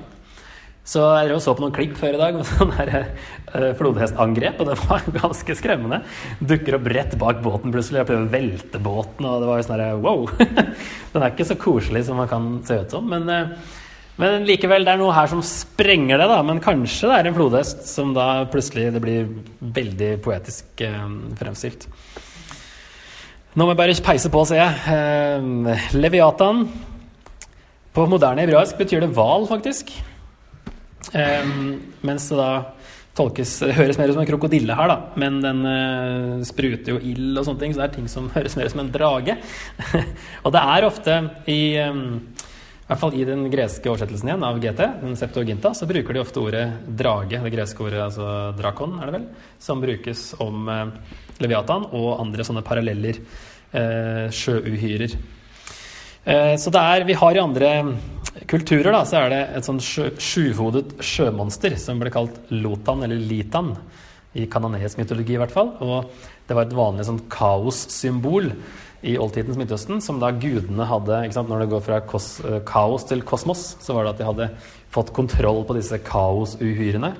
Så jeg så på noen klipp før i dag med sånn uh, flodhestangrep, og det var ganske skremmende. Dukker opp rett bak båten plutselig og prøver å velte båten, og det var jo sånn herre wow! Den er ikke så koselig som man kan se ut som, men, uh, men likevel, det er noe her som sprenger det, da. Men kanskje det er en flodhest som da plutselig det blir veldig poetisk uh, fremstilt. Nå må jeg bare peise på, ser jeg. Leviatan. På moderne hebraisk betyr det hval, faktisk. Um, mens det da tolkes, høres mer ut som en krokodille her, da. Men den uh, spruter jo ild og sånne ting, så det er ting som høres mer ut som en drage. og det er ofte i um, i hvert fall i den greske oversettelsen igjen av GT, den Septuaginta, så bruker de ofte ordet drage, det greske ordet altså drakon, er det vel, som brukes om uh, Leviatan og andre sånne paralleller uh, sjøuhyrer. Uh, så det er Vi har i andre kulturer da, så er det et sånn sjuhodet sjømonster som ble kalt Lotan, eller Litan, i kanonesk mytologi i hvert fall. Og det var et vanlig sånn kaossymbol i oldtidens Midtøsten, som da gudene hadde ikke sant, Når det går fra kos, eh, kaos til kosmos, så var det at de hadde fått kontroll på disse kaosuhyrene.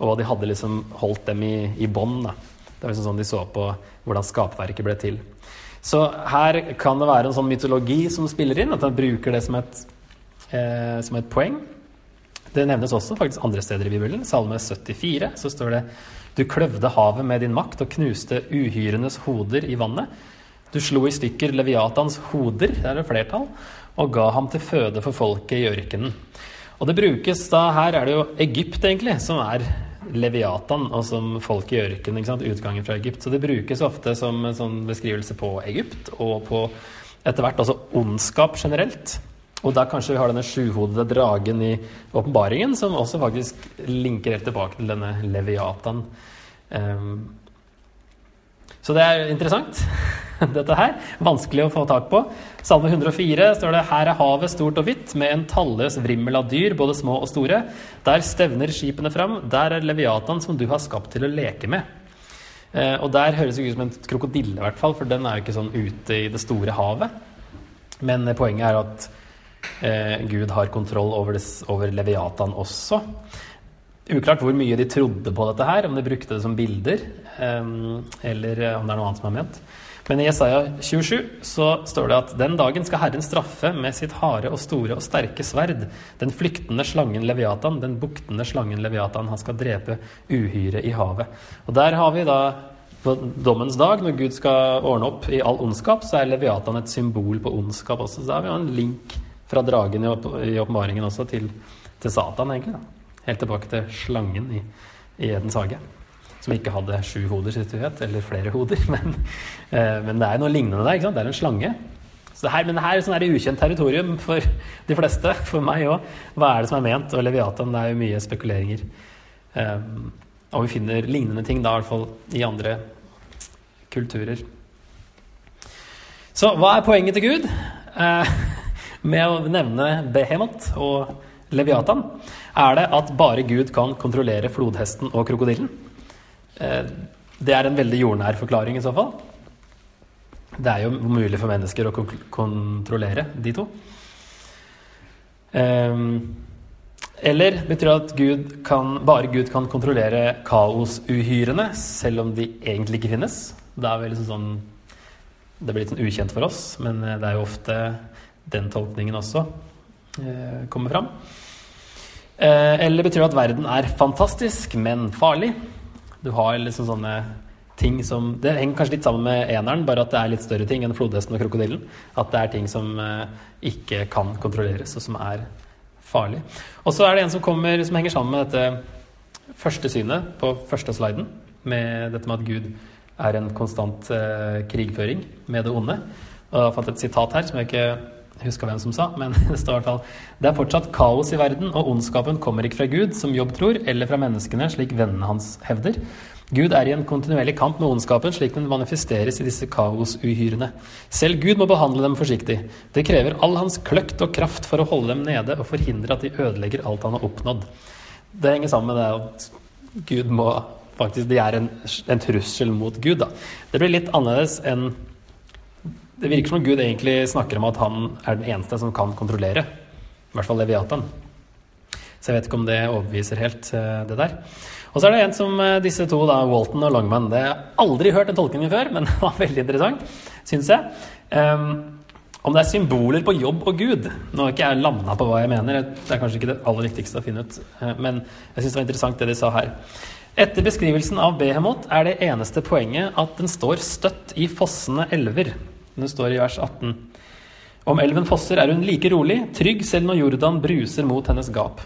Og de hadde liksom holdt dem i, i bånd. Det var liksom sånn de så på hvordan skapverket ble til. Så her kan det være en sånn mytologi som spiller inn, at man bruker det som et eh, som et poeng. Det nevnes også faktisk andre steder i Bibelen. Salme 74 så står det Du kløvde havet med din makt og knuste uhyrenes hoder i vannet. Du slo i stykker Leviatans hoder, det er det flertall, og ga ham til føde for folket i ørkenen. Og det brukes da Her er det jo Egypt, egentlig, som er Leviatan, og som folk i ørkenen. Utgangen fra Egypt. Så det brukes ofte som en sånn beskrivelse på Egypt, og på etter hvert også ondskap generelt. Og da kanskje vi har denne sjuhodede dragen i åpenbaringen, som også faktisk linker helt tilbake til denne Leviatan. Um, så det er interessant, dette her. Vanskelig å få tak på. Salme 104 står det Her er havet stort og hvitt, med en talløs vrimmel av dyr, både små og store. Der stevner skipene fram. Der er Leviatan som du har skapt til å leke med. Uh, og der høres det ut som en krokodille, i hvert fall, for den er jo ikke sånn ute i det store havet. Men poenget er at eh, Gud har kontroll over, des, over Leviatan også. Uklart hvor mye de trodde på dette her, om de brukte det som bilder, eh, eller om det er noe annet som er ment. Men i Jesaja 27 så står det at den dagen skal Herren straffe med sitt harde og store og sterke sverd den flyktende slangen Leviatan, den buktende slangen Leviatan. Han skal drepe uhyret i havet. Og der har vi da på dommens dag, når Gud skal ordne opp i all ondskap, så er Leviatan et symbol på ondskap også. Så da har vi en link fra dragen i åpenbaringen også til, til, Satan, egentlig. Da. Helt tilbake til slangen i, i Edens hage. Som ikke hadde sju hoder, du vet, eller flere hoder. Men, eh, men, det er noe lignende der. ikke sant? Det er en slange. Så det her, men det her er sånn ukjent territorium for de fleste, for meg òg. Hva er det som er ment? Og Leviatan, det er jo mye spekuleringer. Eh, og vi finner lignende ting da, i hvert fall i andre kulturer. Så hva er poenget til Gud? Uh, med å nevne Behemoth og Leviatan, er det at bare Gud kan kontrollere flodhesten og krokodillen. Eh, det er en veldig jordnær forklaring i så fall. Det er jo mulig for mennesker å kontrollere de to. Um, eller betyr det at Gud kan, bare Gud kan kontrollere kaosuhyrene, selv om de egentlig ikke finnes? Det er vel liksom sånn Det blir litt sånn ukjent for oss, men eh, det er jo ofte den tolkningen også eh, kommer fram. Eh, eller betyr det at verden er fantastisk, men farlig? Du har liksom sånne ting som Det henger kanskje litt sammen med eneren, bare at det er litt større ting enn flodhesten og krokodillen. At det er ting som eh, ikke kan kontrolleres, og som er farlig. Og så er det en som kommer som henger sammen med dette første synet på første sliden, med dette med at Gud er en konstant krigføring med det onde. Og jeg fått et sitat her som jeg ikke husker hvem som sa, men det står i hvert fall Det er fortsatt kaos i verden, og ondskapen kommer ikke fra Gud, som Jobb tror, eller fra menneskene, slik vennene hans hevder. Gud er i en kontinuerlig kamp med ondskapen, slik den manifesteres i disse kaosuhyrene. Selv Gud må behandle dem forsiktig. Det krever all hans kløkt og kraft for å holde dem nede og forhindre at de ødelegger alt han har oppnådd. Det henger sammen med det at Gud må faktisk De er en, en trussel mot Gud, da. Det blir litt annerledes enn Det virker som om Gud egentlig snakker om at han er den eneste som kan kontrollere. I hvert fall Leviatan. Så jeg vet ikke om det overbeviser helt, eh, det der. Og så er det en som eh, disse to, da, Walton og Longman. Det har jeg aldri hørt den tolkningen før, men det var veldig interessant, syns jeg. Um, om det er symboler på jobb og Gud. Nå har ikke jeg landa på hva jeg mener, det er kanskje ikke det aller viktigste å finne ut, eh, men jeg syns det var interessant det de sa her. Etter beskrivelsen av Behemot er det eneste poenget at den står støtt i fossende elver. Den står i vers 18. Om elven fosser er hun like rolig, trygg selv når Jordan bruser mot hennes gap.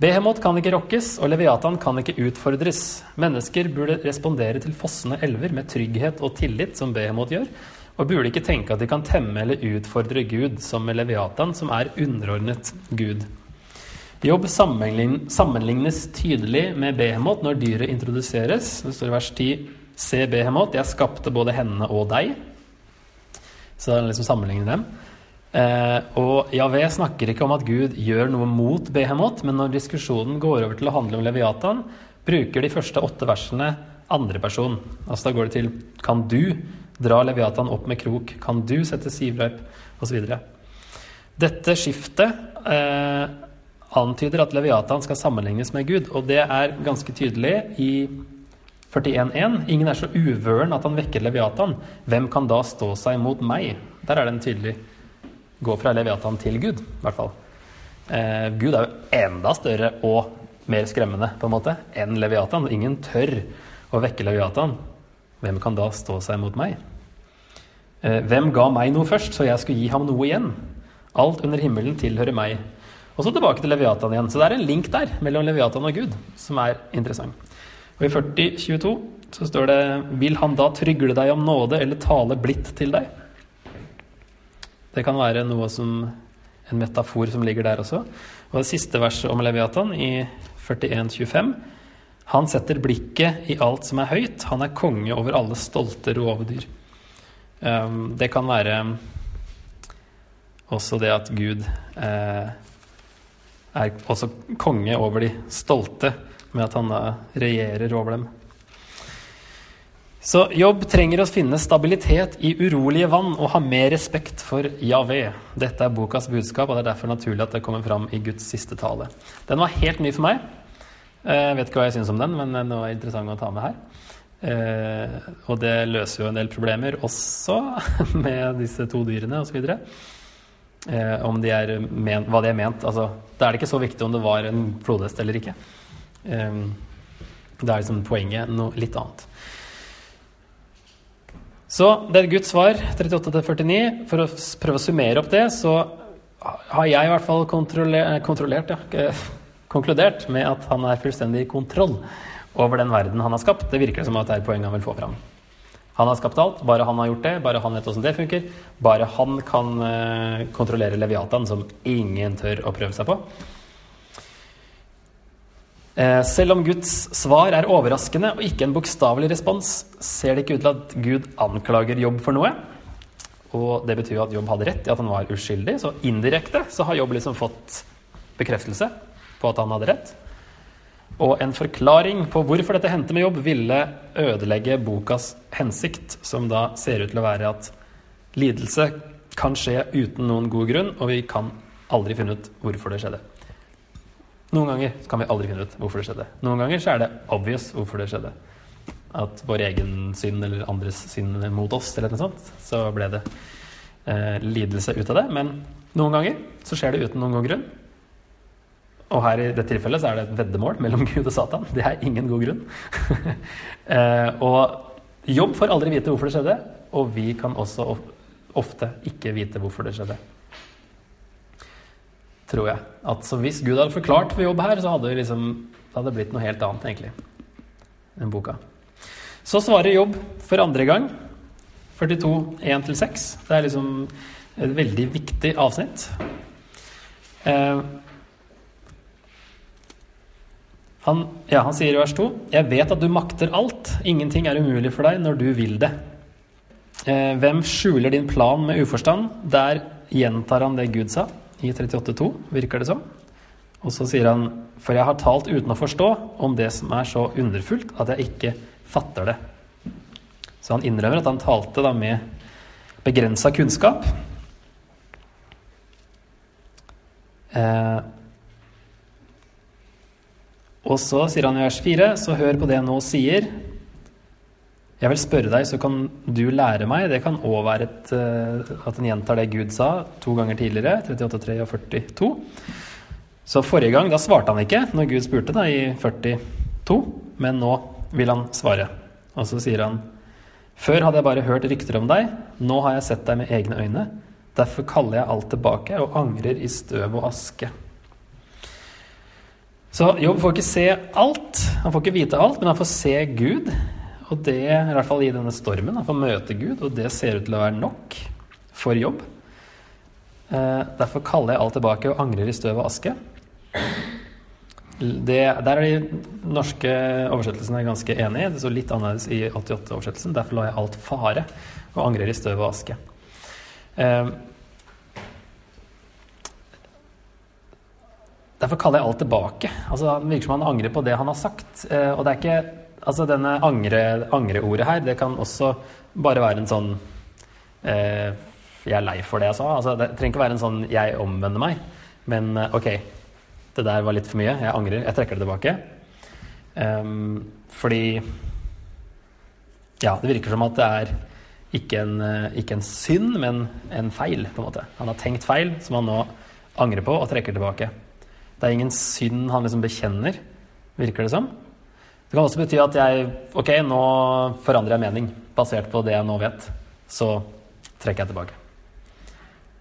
Behemot kan ikke rokkes, og Leviatan kan ikke utfordres. Mennesker burde respondere til fossende elver med trygghet og tillit, som Behemot gjør, og burde ikke tenke at de kan temme eller utfordre Gud, som med Leviatan, som er underordnet Gud. Jobb sammenlignes tydelig med Behemot når dyret introduseres. Det står i vers 10 Se Behemot, jeg skapte både henne og deg. Så liksom sammenligner dem. Eh, og Javé snakker ikke om at Gud gjør noe mot Behemot, men når diskusjonen går over til å handle om Leviatan, bruker de første åtte versene andreperson. Altså da går det til Kan du dra Leviatan opp med krok? Kan du sette sivrøyp? Osv. Dette skiftet eh, antyder at Leviatan skal sammenlignes med Gud, og det er ganske tydelig i 41.1. Ingen er så uvøren at han vekker Leviatan. Hvem kan da stå seg mot meg? Der er det en tydelig gå fra Leviatan til Gud, i hvert fall. Eh, Gud er jo enda større og mer skremmende på en måte enn Leviatan. Ingen tør å vekke Leviatan. Hvem kan da stå seg mot meg? Eh, hvem ga meg noe først, så jeg skulle gi ham noe igjen? Alt under himmelen tilhører meg. Og så tilbake til Leviatan igjen. Så det er en link der mellom Leviatan og Gud som er interessant. Og i 4022 så står det Vil han da trygle deg om nåde eller tale blidt til deg? Det kan være noe som en metafor som ligger der også. Og det siste verset om Leviatan, i 41-25, Han setter blikket i alt som er høyt. Han er konge over alle stolte rovdyr. Um, det kan være også det at Gud eh, er også konge over de stolte, med at han regjerer over dem. Så jobb trenger å finne stabilitet i urolige vann og ha mer respekt for Javé. Dette er bokas budskap, og det er derfor naturlig at det kommer fram i Guds siste tale. Den var helt ny for meg. Eh, jeg vet ikke hva jeg syns om den, men den var interessant å ta med her. Eh, og det løser jo en del problemer også med disse to dyrene osv. Eh, om de er ment, hva de er ment. Altså, da er det ikke så viktig om det var en flodhest eller ikke. Da er liksom poenget noe litt annet. Så det er Guds svar, 38-49. For å prøve å summere opp det, så har jeg i hvert fall kontroller, kontrollert, ja, konkludert med at han er fullstendig i kontroll over den verden han har skapt. Det virker som at det er poenget han vil få fram. Han har skapt alt, bare han har gjort det, bare han vet åssen det funker. Bare han kan eh, kontrollere Leviatan, som ingen tør å prøve seg på. Eh, selv om Guds svar er overraskende og ikke en bokstavelig respons, ser det ikke ut til at Gud anklager jobb for noe. Og det betyr jo at Jobb hadde rett i at han var uskyldig, så indirekte så har Jobb liksom fått bekreftelse på at han hadde rett. Og en forklaring på hvorfor dette hendte med Jobb, ville ødelegge bokas hensikt, som da ser ut til å være at lidelse kan skje uten noen god grunn, og vi kan aldri finne ut hvorfor det skjedde. Noen ganger kan vi aldri finne ut hvorfor det skjedde. Noen ganger så er det obvious hvorfor det skjedde. At vår egen synd eller andres synd mot oss, eller noe sånt, så ble det eh, lidelse ut av det. Men noen ganger så skjer det uten noen god grunn. Og her i dette tilfellet så er det et veddemål mellom Gud og Satan. Det er ingen god grunn. eh, og jobb får aldri vite hvorfor det skjedde, og vi kan også ofte ikke vite hvorfor det skjedde. Tror jeg. At så hvis Gud hadde forklart for jobb her, så hadde det, liksom, det hadde blitt noe helt annet, egentlig, enn boka. Så svarer Jobb for andre gang. 42, 1-6. Det er liksom et veldig viktig avsnitt. Eh, han, ja, han sier i vers 2.: Jeg vet at du makter alt. Ingenting er umulig for deg når du vil det. Eh, hvem skjuler din plan med uforstand? Der gjentar han det Gud sa i 38,2, virker det som. Og så sier han, for jeg har talt uten å forstå om det som er så underfullt at jeg ikke fatter det. Så han innrømmer at han talte da med begrensa kunnskap. Eh, og så sier han i vers 4, så hør på det jeg nå sier. Jeg vil spørre deg, så kan du lære meg. Det kan òg være et, uh, at en gjentar det Gud sa to ganger tidligere. 38, og 42. Så forrige gang, da svarte han ikke når Gud spurte, da, i 42. Men nå vil han svare. Og så sier han Før hadde jeg bare hørt rykter om deg. Nå har jeg sett deg med egne øyne. Derfor kaller jeg alt tilbake og angrer i støv og aske. Så Jobb får ikke se alt, han får ikke vite alt, men han får se Gud. Og det, i hvert fall i denne stormen, for får møte Gud, og det ser ut til å være nok for jobb. Eh, derfor kaller jeg alt tilbake og angrer i støv og aske. Det, der er de norske oversettelsene ganske enige. Det står litt annerledes i 88-oversettelsen. Derfor lar jeg alt fare og angrer i støv og aske. Eh, derfor kaller jeg alt tilbake. Altså, det virker som han angrer på det han har sagt. Eh, og det er ikke Altså denne angre, angreordet her, det kan også bare være en sånn eh, Jeg er lei for det jeg sa. Altså, det trenger ikke være en sånn 'jeg omvender meg', men eh, ok, det der var litt for mye. Jeg angrer. Jeg trekker det tilbake. Um, fordi Ja, det virker som at det er ikke en, eh, ikke en synd, men en feil, på en måte. Han har tenkt feil, som han nå angrer på og trekker tilbake. Det er ingen synd han liksom bekjenner, virker det som. Det kan også bety at jeg Ok, nå forandrer jeg mening basert på det jeg nå vet. Så trekker jeg tilbake.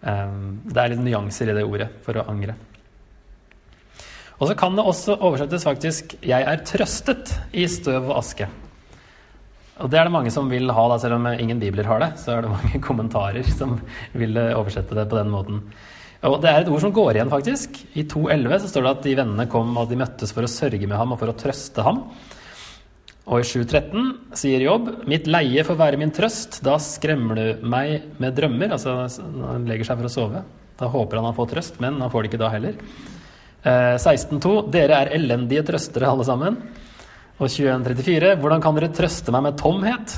Um, det er litt nyanser i det ordet for å angre. Og så kan det også oversettes faktisk 'Jeg er trøstet i støv og aske'. Og det er det mange som vil ha, da, selv om ingen bibler har det. Så er det mange kommentarer som vil oversette det på den måten. Og Det er et ord som går igjen, faktisk. I 2.11 så står det at de vennene kom og de møttes for å sørge med ham og for å trøste ham. Og i 7.13 sier Jobb, mitt leie får være min trøst, da skremmer du meg med drømmer. Altså han legger seg for å sove. Da håper han han får trøst, men han får det ikke da heller. Eh, 16.2, dere er elendige trøstere alle sammen. Og 21.34, hvordan kan dere trøste meg med tomhet?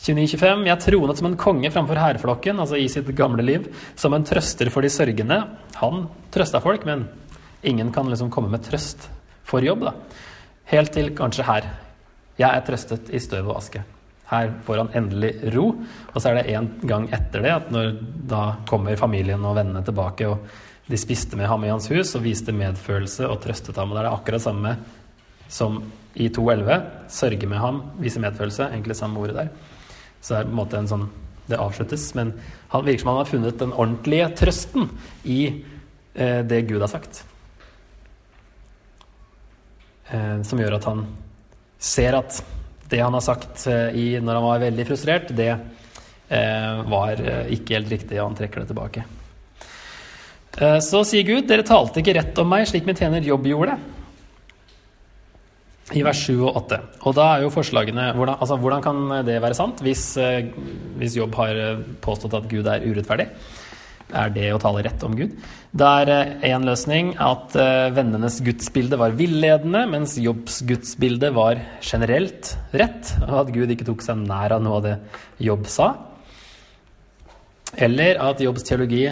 29.25, jeg tronet som en konge framfor hærflokken, altså i sitt gamle liv, som en trøster for de sørgende. Han trøsta folk, men ingen kan liksom komme med trøst for jobb, da. Helt til kanskje her, jeg er trøstet i støv og aske. Her får han endelig ro. Og så er det en gang etter det at når da kommer familien og vennene tilbake, og de spiste med ham i hans hus og viste medfølelse og trøstet ham. Og det er akkurat samme som i 2.11. Sørge med ham, vise medfølelse. Egentlig samme ordet der. Så det er på en måte en sånn Det avsluttes. Men han virker som han har funnet den ordentlige trøsten i eh, det Gud har sagt. Eh, som gjør at han ser at det han har sagt eh, i, når han var veldig frustrert, det eh, var eh, ikke helt riktig, og han trekker det tilbake. Eh, så sier Gud, dere talte ikke rett om meg slik min tjener Jobb gjorde. I vers 7 og 8. Og da er jo forslagene Hvordan, altså, hvordan kan det være sant hvis, eh, hvis Jobb har eh, påstått at Gud er urettferdig? Er det å tale rett om Gud? Da er én løsning at vennenes gudsbilde var villedende, mens Jobbs gudsbilde var generelt rett, og at Gud ikke tok seg nær av noe av det Jobb sa. Eller at Jobbs teologi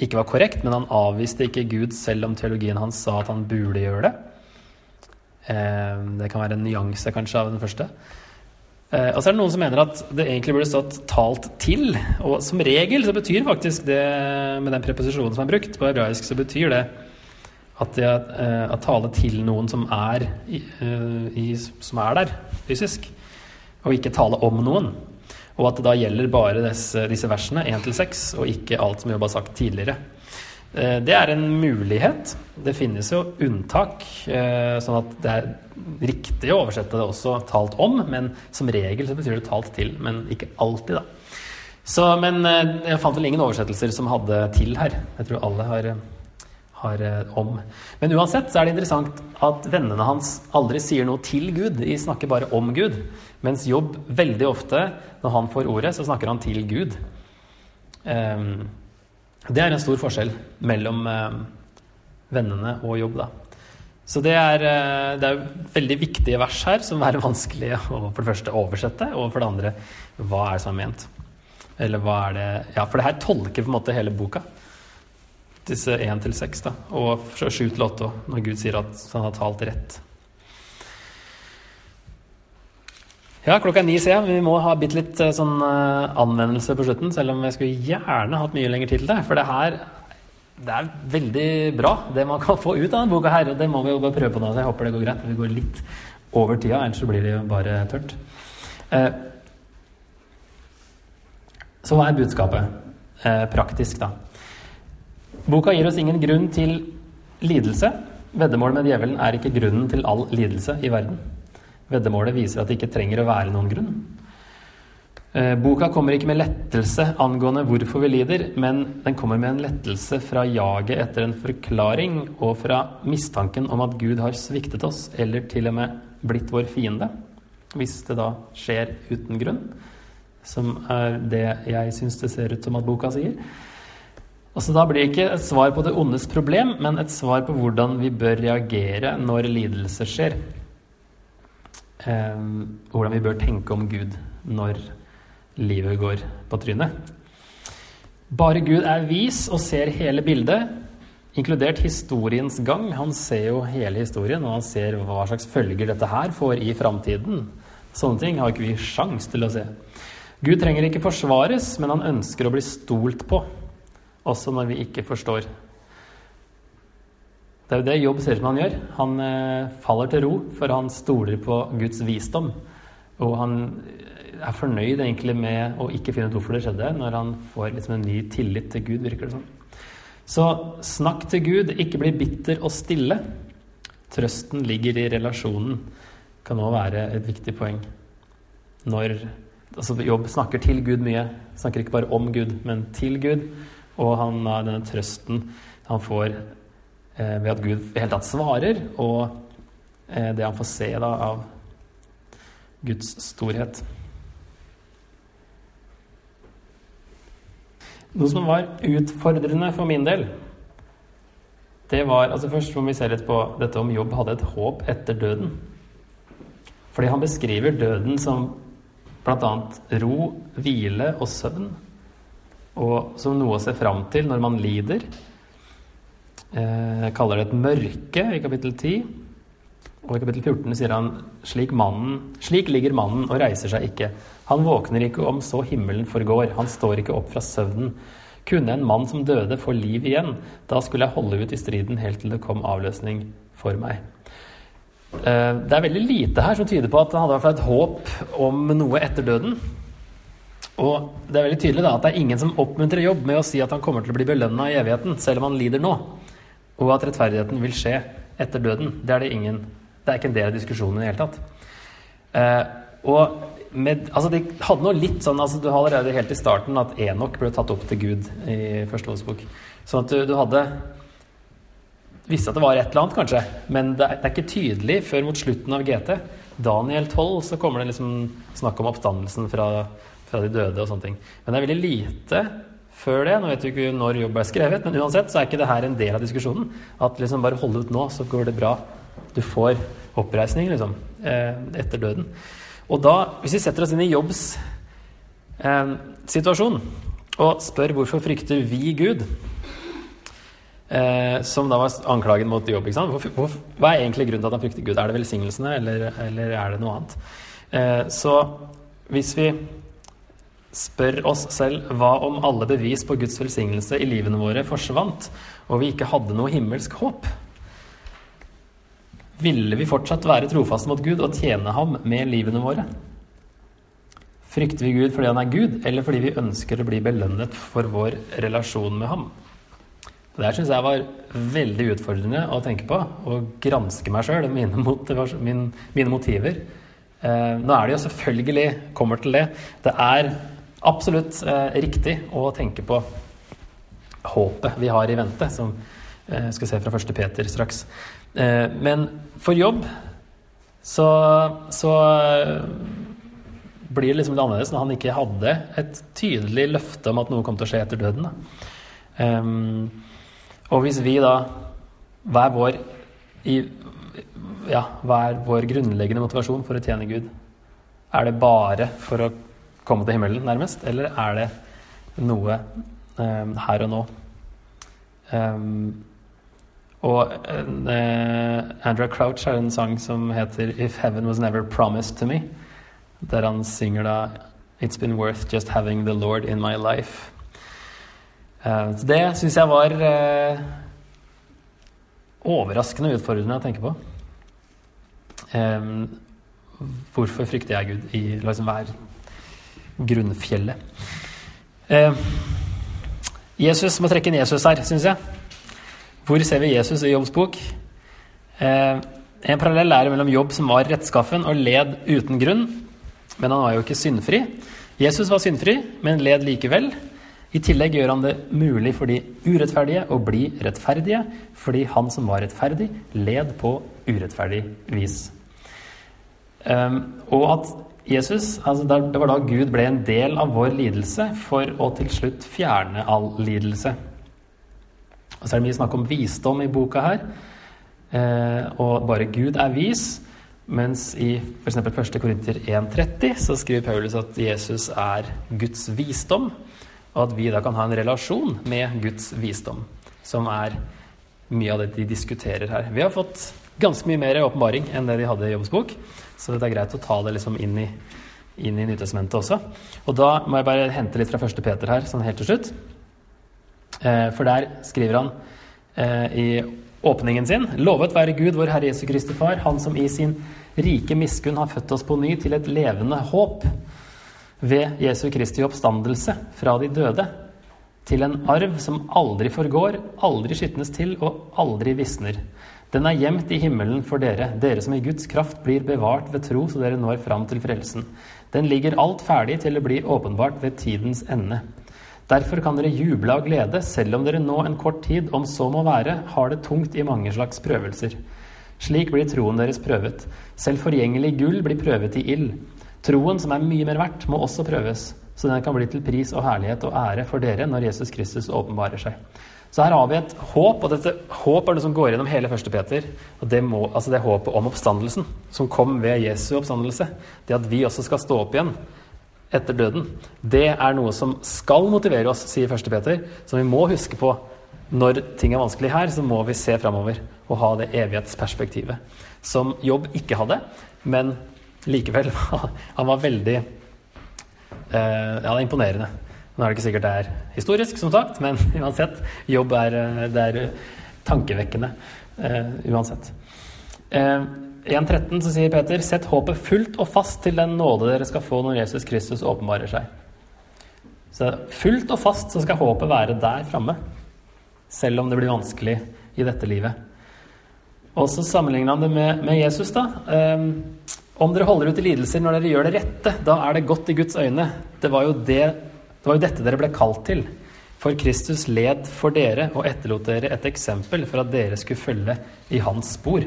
ikke var korrekt, men han avviste ikke Gud selv om teologien hans sa at han burde gjøre det. Eh, det kan være en nyanse kanskje av den første. Eh, og så er det noen som mener at det egentlig burde stått 'talt til'. Og som regel så betyr faktisk det, med den preposisjonen som er brukt på hebraisk, så betyr det at det eh, at tale til noen som er, i, som er der fysisk, og ikke tale om noen. Og at det da gjelder bare disse, disse versene, 1-6, og ikke alt som vi har sagt tidligere. Eh, det er en mulighet. Det finnes jo unntak, eh, sånn at det er riktig å oversette det også talt om, men som regel så betyr det talt til, men ikke alltid, da. Så, men eh, jeg fant vel ingen oversettelser som hadde 'til' her. Jeg tror alle har, har om. Men uansett så er det interessant at vennene hans aldri sier noe til Gud. De snakker bare om Gud. Mens Jobb veldig ofte, når han får ordet, så snakker han til Gud. Um, det er en stor forskjell mellom um, vennene og Jobb, da. Så det er, uh, det er veldig viktige vers her som er vanskelig å for det første oversette, og for det andre hva er det som er ment. Eller hva er det Ja, for det her tolker på en måte hele boka. Disse 1 til 6, da. Og 7 til 8, når Gud sier at han har talt rett. Ja, klokka er ni, ser jeg. Vi må ha bitte litt eh, sånn uh, anvendelse på slutten. Selv om jeg skulle gjerne hatt mye lenger tid til det. For det her det er veldig bra, det man kan få ut av denne boka her. Og det må vi jo bare prøve på nå. Jeg håper det går greit. Vi går litt over tida, ellers så blir det jo bare tørt. Uh, så hva er budskapet? Praktisk, da. Boka gir oss ingen grunn til lidelse. Veddemålet med djevelen er ikke grunnen til all lidelse i verden. Veddemålet viser at det ikke trenger å være noen grunn. Eh, boka kommer ikke med lettelse angående hvorfor vi lider, men den kommer med en lettelse fra jaget etter en forklaring og fra mistanken om at Gud har sviktet oss, eller til og med blitt vår fiende, hvis det da skjer uten grunn, som er det jeg syns det ser ut som at boka sier. Altså Da blir det ikke et svar på det ondes problem, men et svar på hvordan vi bør reagere når lidelse skjer eh, hvordan vi bør tenke om Gud når livet går på trynet. Bare Gud er vis og ser hele bildet, inkludert historiens gang. Han ser jo hele historien, og han ser hva slags følger dette her får i framtiden. Sånne ting har ikke vi sjans til å se. Gud trenger ikke forsvares, men han ønsker å bli stolt på, også når vi ikke forstår. Det er jo det Jobb ser ut som han gjør. Han eh, faller til ro, for han stoler på Guds visdom. Og han er fornøyd egentlig med å ikke finne ut hvorfor det skjedde, når han får liksom en ny tillit til Gud, virker det sånn. Så snakk til Gud, ikke bli bitter og stille. Trøsten ligger i relasjonen, kan òg være et viktig poeng. Når altså Jobb snakker til Gud mye. Snakker ikke bare om Gud, men til Gud. Og han har denne trøsten han får Eh, ved at Gud i hele tatt svarer, og eh, det han får se da, av Guds storhet. Noe som var utfordrende for min del, det var altså Først må vi se litt på dette om Jobb hadde et håp etter døden. Fordi han beskriver døden som bl.a. ro, hvile og søvn. Og som noe å se fram til når man lider eh, kaller det et mørke i kapittel 10. Og i kapittel 14 sier han slik, mannen, slik ligger mannen og reiser seg ikke. Han våkner ikke om så himmelen forgår. Han står ikke opp fra søvnen. Kunne en mann som døde, få liv igjen? Da skulle jeg holde ut i striden helt til det kom avløsning for meg. Eh, det er veldig lite her som tyder på at han hadde et håp om noe etter døden. Og det er veldig tydelig da, at det er ingen som oppmuntrer jobb med å si at han kommer til å bli belønna i evigheten, selv om han lider nå og at rettferdigheten vil skje etter døden. Det er det ingen Det er ikke en del av diskusjonen i det hele tatt. Eh, og med, altså de hadde noe litt sånn altså Du har allerede helt i starten at Enok ble tatt opp til Gud i første Mosebok. Sånn at du, du, hadde visste at det var et eller annet, kanskje, men det er, det er ikke tydelig før mot slutten av GT. Daniel 12 så kommer det liksom snakk om oppstandelsen fra, fra de døde og sånne ting. Men det er veldig lite før det. Nå vet vi ikke når jobb er skrevet, men uansett så er ikke det her en del av diskusjonen. At liksom bare holde ut nå, så går det bra. Du får oppreisning, liksom, eh, etter døden. Og da, hvis vi setter oss inn i Jobbs eh, situasjon og spør hvorfor frykter vi Gud, eh, som da var anklagen mot Jobb, hvor, hvor, hva er egentlig grunnen til at han frykter Gud? Er det velsignelsene, eller, eller er det noe annet? Eh, så hvis vi spør oss selv hva om alle bevis på Guds velsignelse i livene våre forsvant, og vi ikke hadde noe himmelsk håp? Ville vi fortsatt være trofaste mot Gud og tjene ham med livene våre? Frykter vi Gud fordi han er Gud, eller fordi vi ønsker å bli belønnet for vår relasjon med ham? Det der syns jeg var veldig utfordrende å tenke på, Å granske meg sjøl, mine, mine, mine, motiver. Eh, nå er det jo selvfølgelig, kommer til det, det er absolutt eh, riktig å tenke på håpet vi har i vente, som eh, skal se fra 1. Peter straks. Eh, men for jobb så, så blir det liksom litt annerledes når han ikke hadde et tydelig løfte om at noe kom til å skje etter døden. Um, og hvis vi da Hva er vår i, ja, hva er vår grunnleggende motivasjon for å tjene Gud? Er det bare for å komme til himmelen, nærmest? Eller er det noe um, her og nå? Um, og uh, Andrew Crouch har en sang som heter 'If Heaven Was Never Promised To Me', der han synger da 'It's been worth just having the Lord in my life'. Uh, så det syns jeg var uh, overraskende utfordrende å tenke på. Um, hvorfor frykter jeg Gud i liksom hver grunnfjellet? Eh, Jesus må trekke inn Jesus her, syns jeg. Hvor ser vi Jesus i Jobbs bok? Eh, en parallell er mellom Jobb som var rettskaffen og led uten grunn, men han var jo ikke syndfri. Jesus var syndfri, men led likevel. I tillegg gjør han det mulig for de urettferdige å bli rettferdige, fordi han som var rettferdig, led på urettferdig vis. Um, og at Jesus, altså Det var da Gud ble en del av vår lidelse for å til slutt fjerne all lidelse. Og så er det mye snakk om visdom i boka her. Eh, og bare Gud er vis. Mens i f.eks. 1. Korinter 1,30 så skriver Paulus at Jesus er Guds visdom, og at vi da kan ha en relasjon med Guds visdom, som er mye av det de diskuterer her. Vi har fått ganske mye mer åpenbaring enn det de hadde i Jobbs bok, så det er greit å ta det liksom inn i, inn i Nytestamentet også. Og da må jeg bare hente litt fra 1. Peter her, sånn helt til slutt. Eh, for der skriver han eh, i åpningen sin Lovet være Gud, vår Herre Jesu Kristi Far, Han som i sin rike miskunn har født oss på ny til et levende håp ved Jesu Kristi oppstandelse fra de døde, til en arv som aldri forgår, aldri skitnes til og aldri visner. Den er gjemt i himmelen for dere, dere som i Guds kraft blir bevart ved tro, så dere når fram til frelsen. Den ligger alt ferdig til å bli åpenbart ved tidens ende. Derfor kan dere juble av glede, selv om dere nå en kort tid, om så må være, har det tungt i mange slags prøvelser. Slik blir troen deres prøvet. Selv forgjengelig gull blir prøvet i ild. Troen, som er mye mer verdt, må også prøves, så den kan bli til pris og herlighet og ære for dere når Jesus Kristus åpenbarer seg. Så her har vi et håp, og dette håp er det som går gjennom hele 1. Peter. og det, må, altså det håpet om oppstandelsen, som kom ved Jesu oppstandelse. Det at vi også skal stå opp igjen etter døden, det er noe som skal motivere oss, sier 1. Peter. Som vi må huske på når ting er vanskelig her, så må vi se framover og ha det evighetsperspektivet. Som Jobb ikke hadde, men likevel Han var veldig Ja, det er imponerende. Nå er det ikke sikkert det er historisk, som sagt, men uansett. Jobb er, eh, det er tankevekkende eh, uansett. Eh, 1.13 så sier Peter, sett håpet fullt og fast til den nåde dere skal få når Jesus Kristus åpenbarer seg. Så fullt og fast så skal håpet være der framme, selv om det blir vanskelig i dette livet. Og så sammenligner han det med, med Jesus, da. Om dere holder ut i lidelser når dere gjør det rette, da er det godt i Guds øyne. Det var jo, det, det var jo dette dere ble kalt til. For Kristus led for dere og etterlot dere et eksempel for at dere skulle følge i hans spor.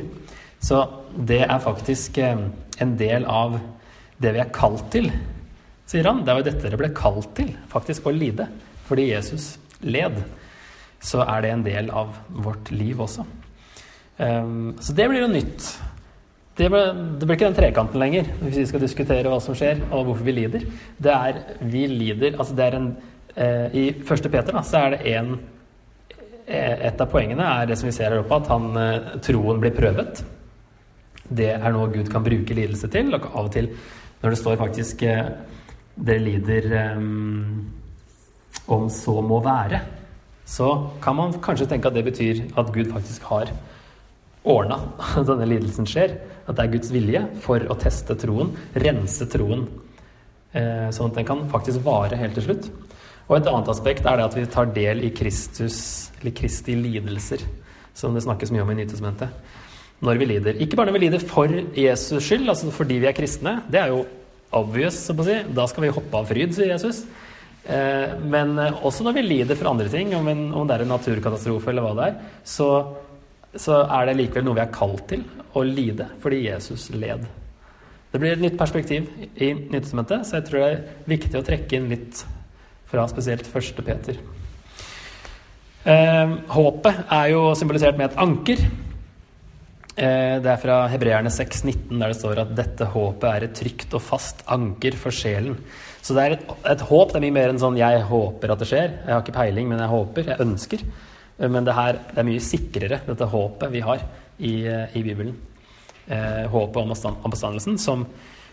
Så det er faktisk eh, en del av det vi er kalt til, sier han. Det er jo dette dere ble kalt til, faktisk å lide. Fordi Jesus led, så er det en del av vårt liv også. Um, så det blir jo nytt. Det, ble, det blir ikke den trekanten lenger hvis vi skal diskutere hva som skjer og hvorfor vi lider. Det er vi lider Altså det er en eh, I første Peter da, så er det en eh, Et av poengene er det som vi ser her oppe, at han, eh, troen blir prøvet. Det er noe Gud kan bruke lidelse til. Og av og til når det står faktisk eh, Dere lider um, om så må være, så kan man kanskje tenke at det betyr at Gud faktisk har ordna at denne lidelsen skjer. At det er Guds vilje for å teste troen, rense troen, eh, sånn at den kan faktisk vare helt til slutt. Og et annet aspekt er det at vi tar del i Kristus, eller Kristi lidelser, som det snakkes mye om i Nytestamentet. Når vi lider. Ikke bare når vi lider for Jesus skyld, altså fordi vi er kristne. Det er jo obvious, så å si. Da skal vi hoppe av fryd, sier Jesus. Eh, men også når vi lider for andre ting, om, det er en naturkatastrofe eller hva det er, så så er det likevel noe vi er kalt til å lide fordi Jesus led. Det blir et nytt perspektiv i Nyttestamentet, så jeg tror det er viktig å trekke inn litt fra spesielt første Peter. Eh, håpet er jo symbolisert med et anker. Eh, det er fra Hebreerne 6,19, der det står at 'dette håpet er et trygt og fast anker for sjelen'. Så det er et, et håp. Det er mye mer enn sånn 'jeg håper at det skjer'. Jeg har ikke peiling, men jeg håper. Jeg ønsker. Eh, men det her det er mye sikrere, dette håpet vi har i, eh, i Bibelen. Eh, håpet om oppstandelsen, som,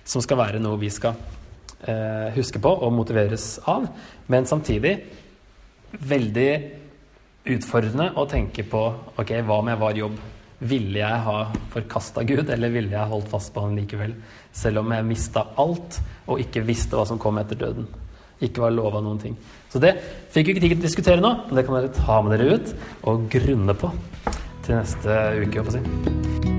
som, skal være noe vi skal eh, huske på og motiveres av. Men samtidig veldig utfordrende å tenke på ok, hva om jeg var jobb? Ville jeg ha forkasta Gud, eller ville jeg holdt fast på han likevel? Selv om jeg mista alt og ikke visste hva som kom etter døden. Ikke var lova noen ting. Så det fikk vi ikke tid til å diskutere nå, men det kan dere ta med dere ut og grunne på til neste uke. håper jeg.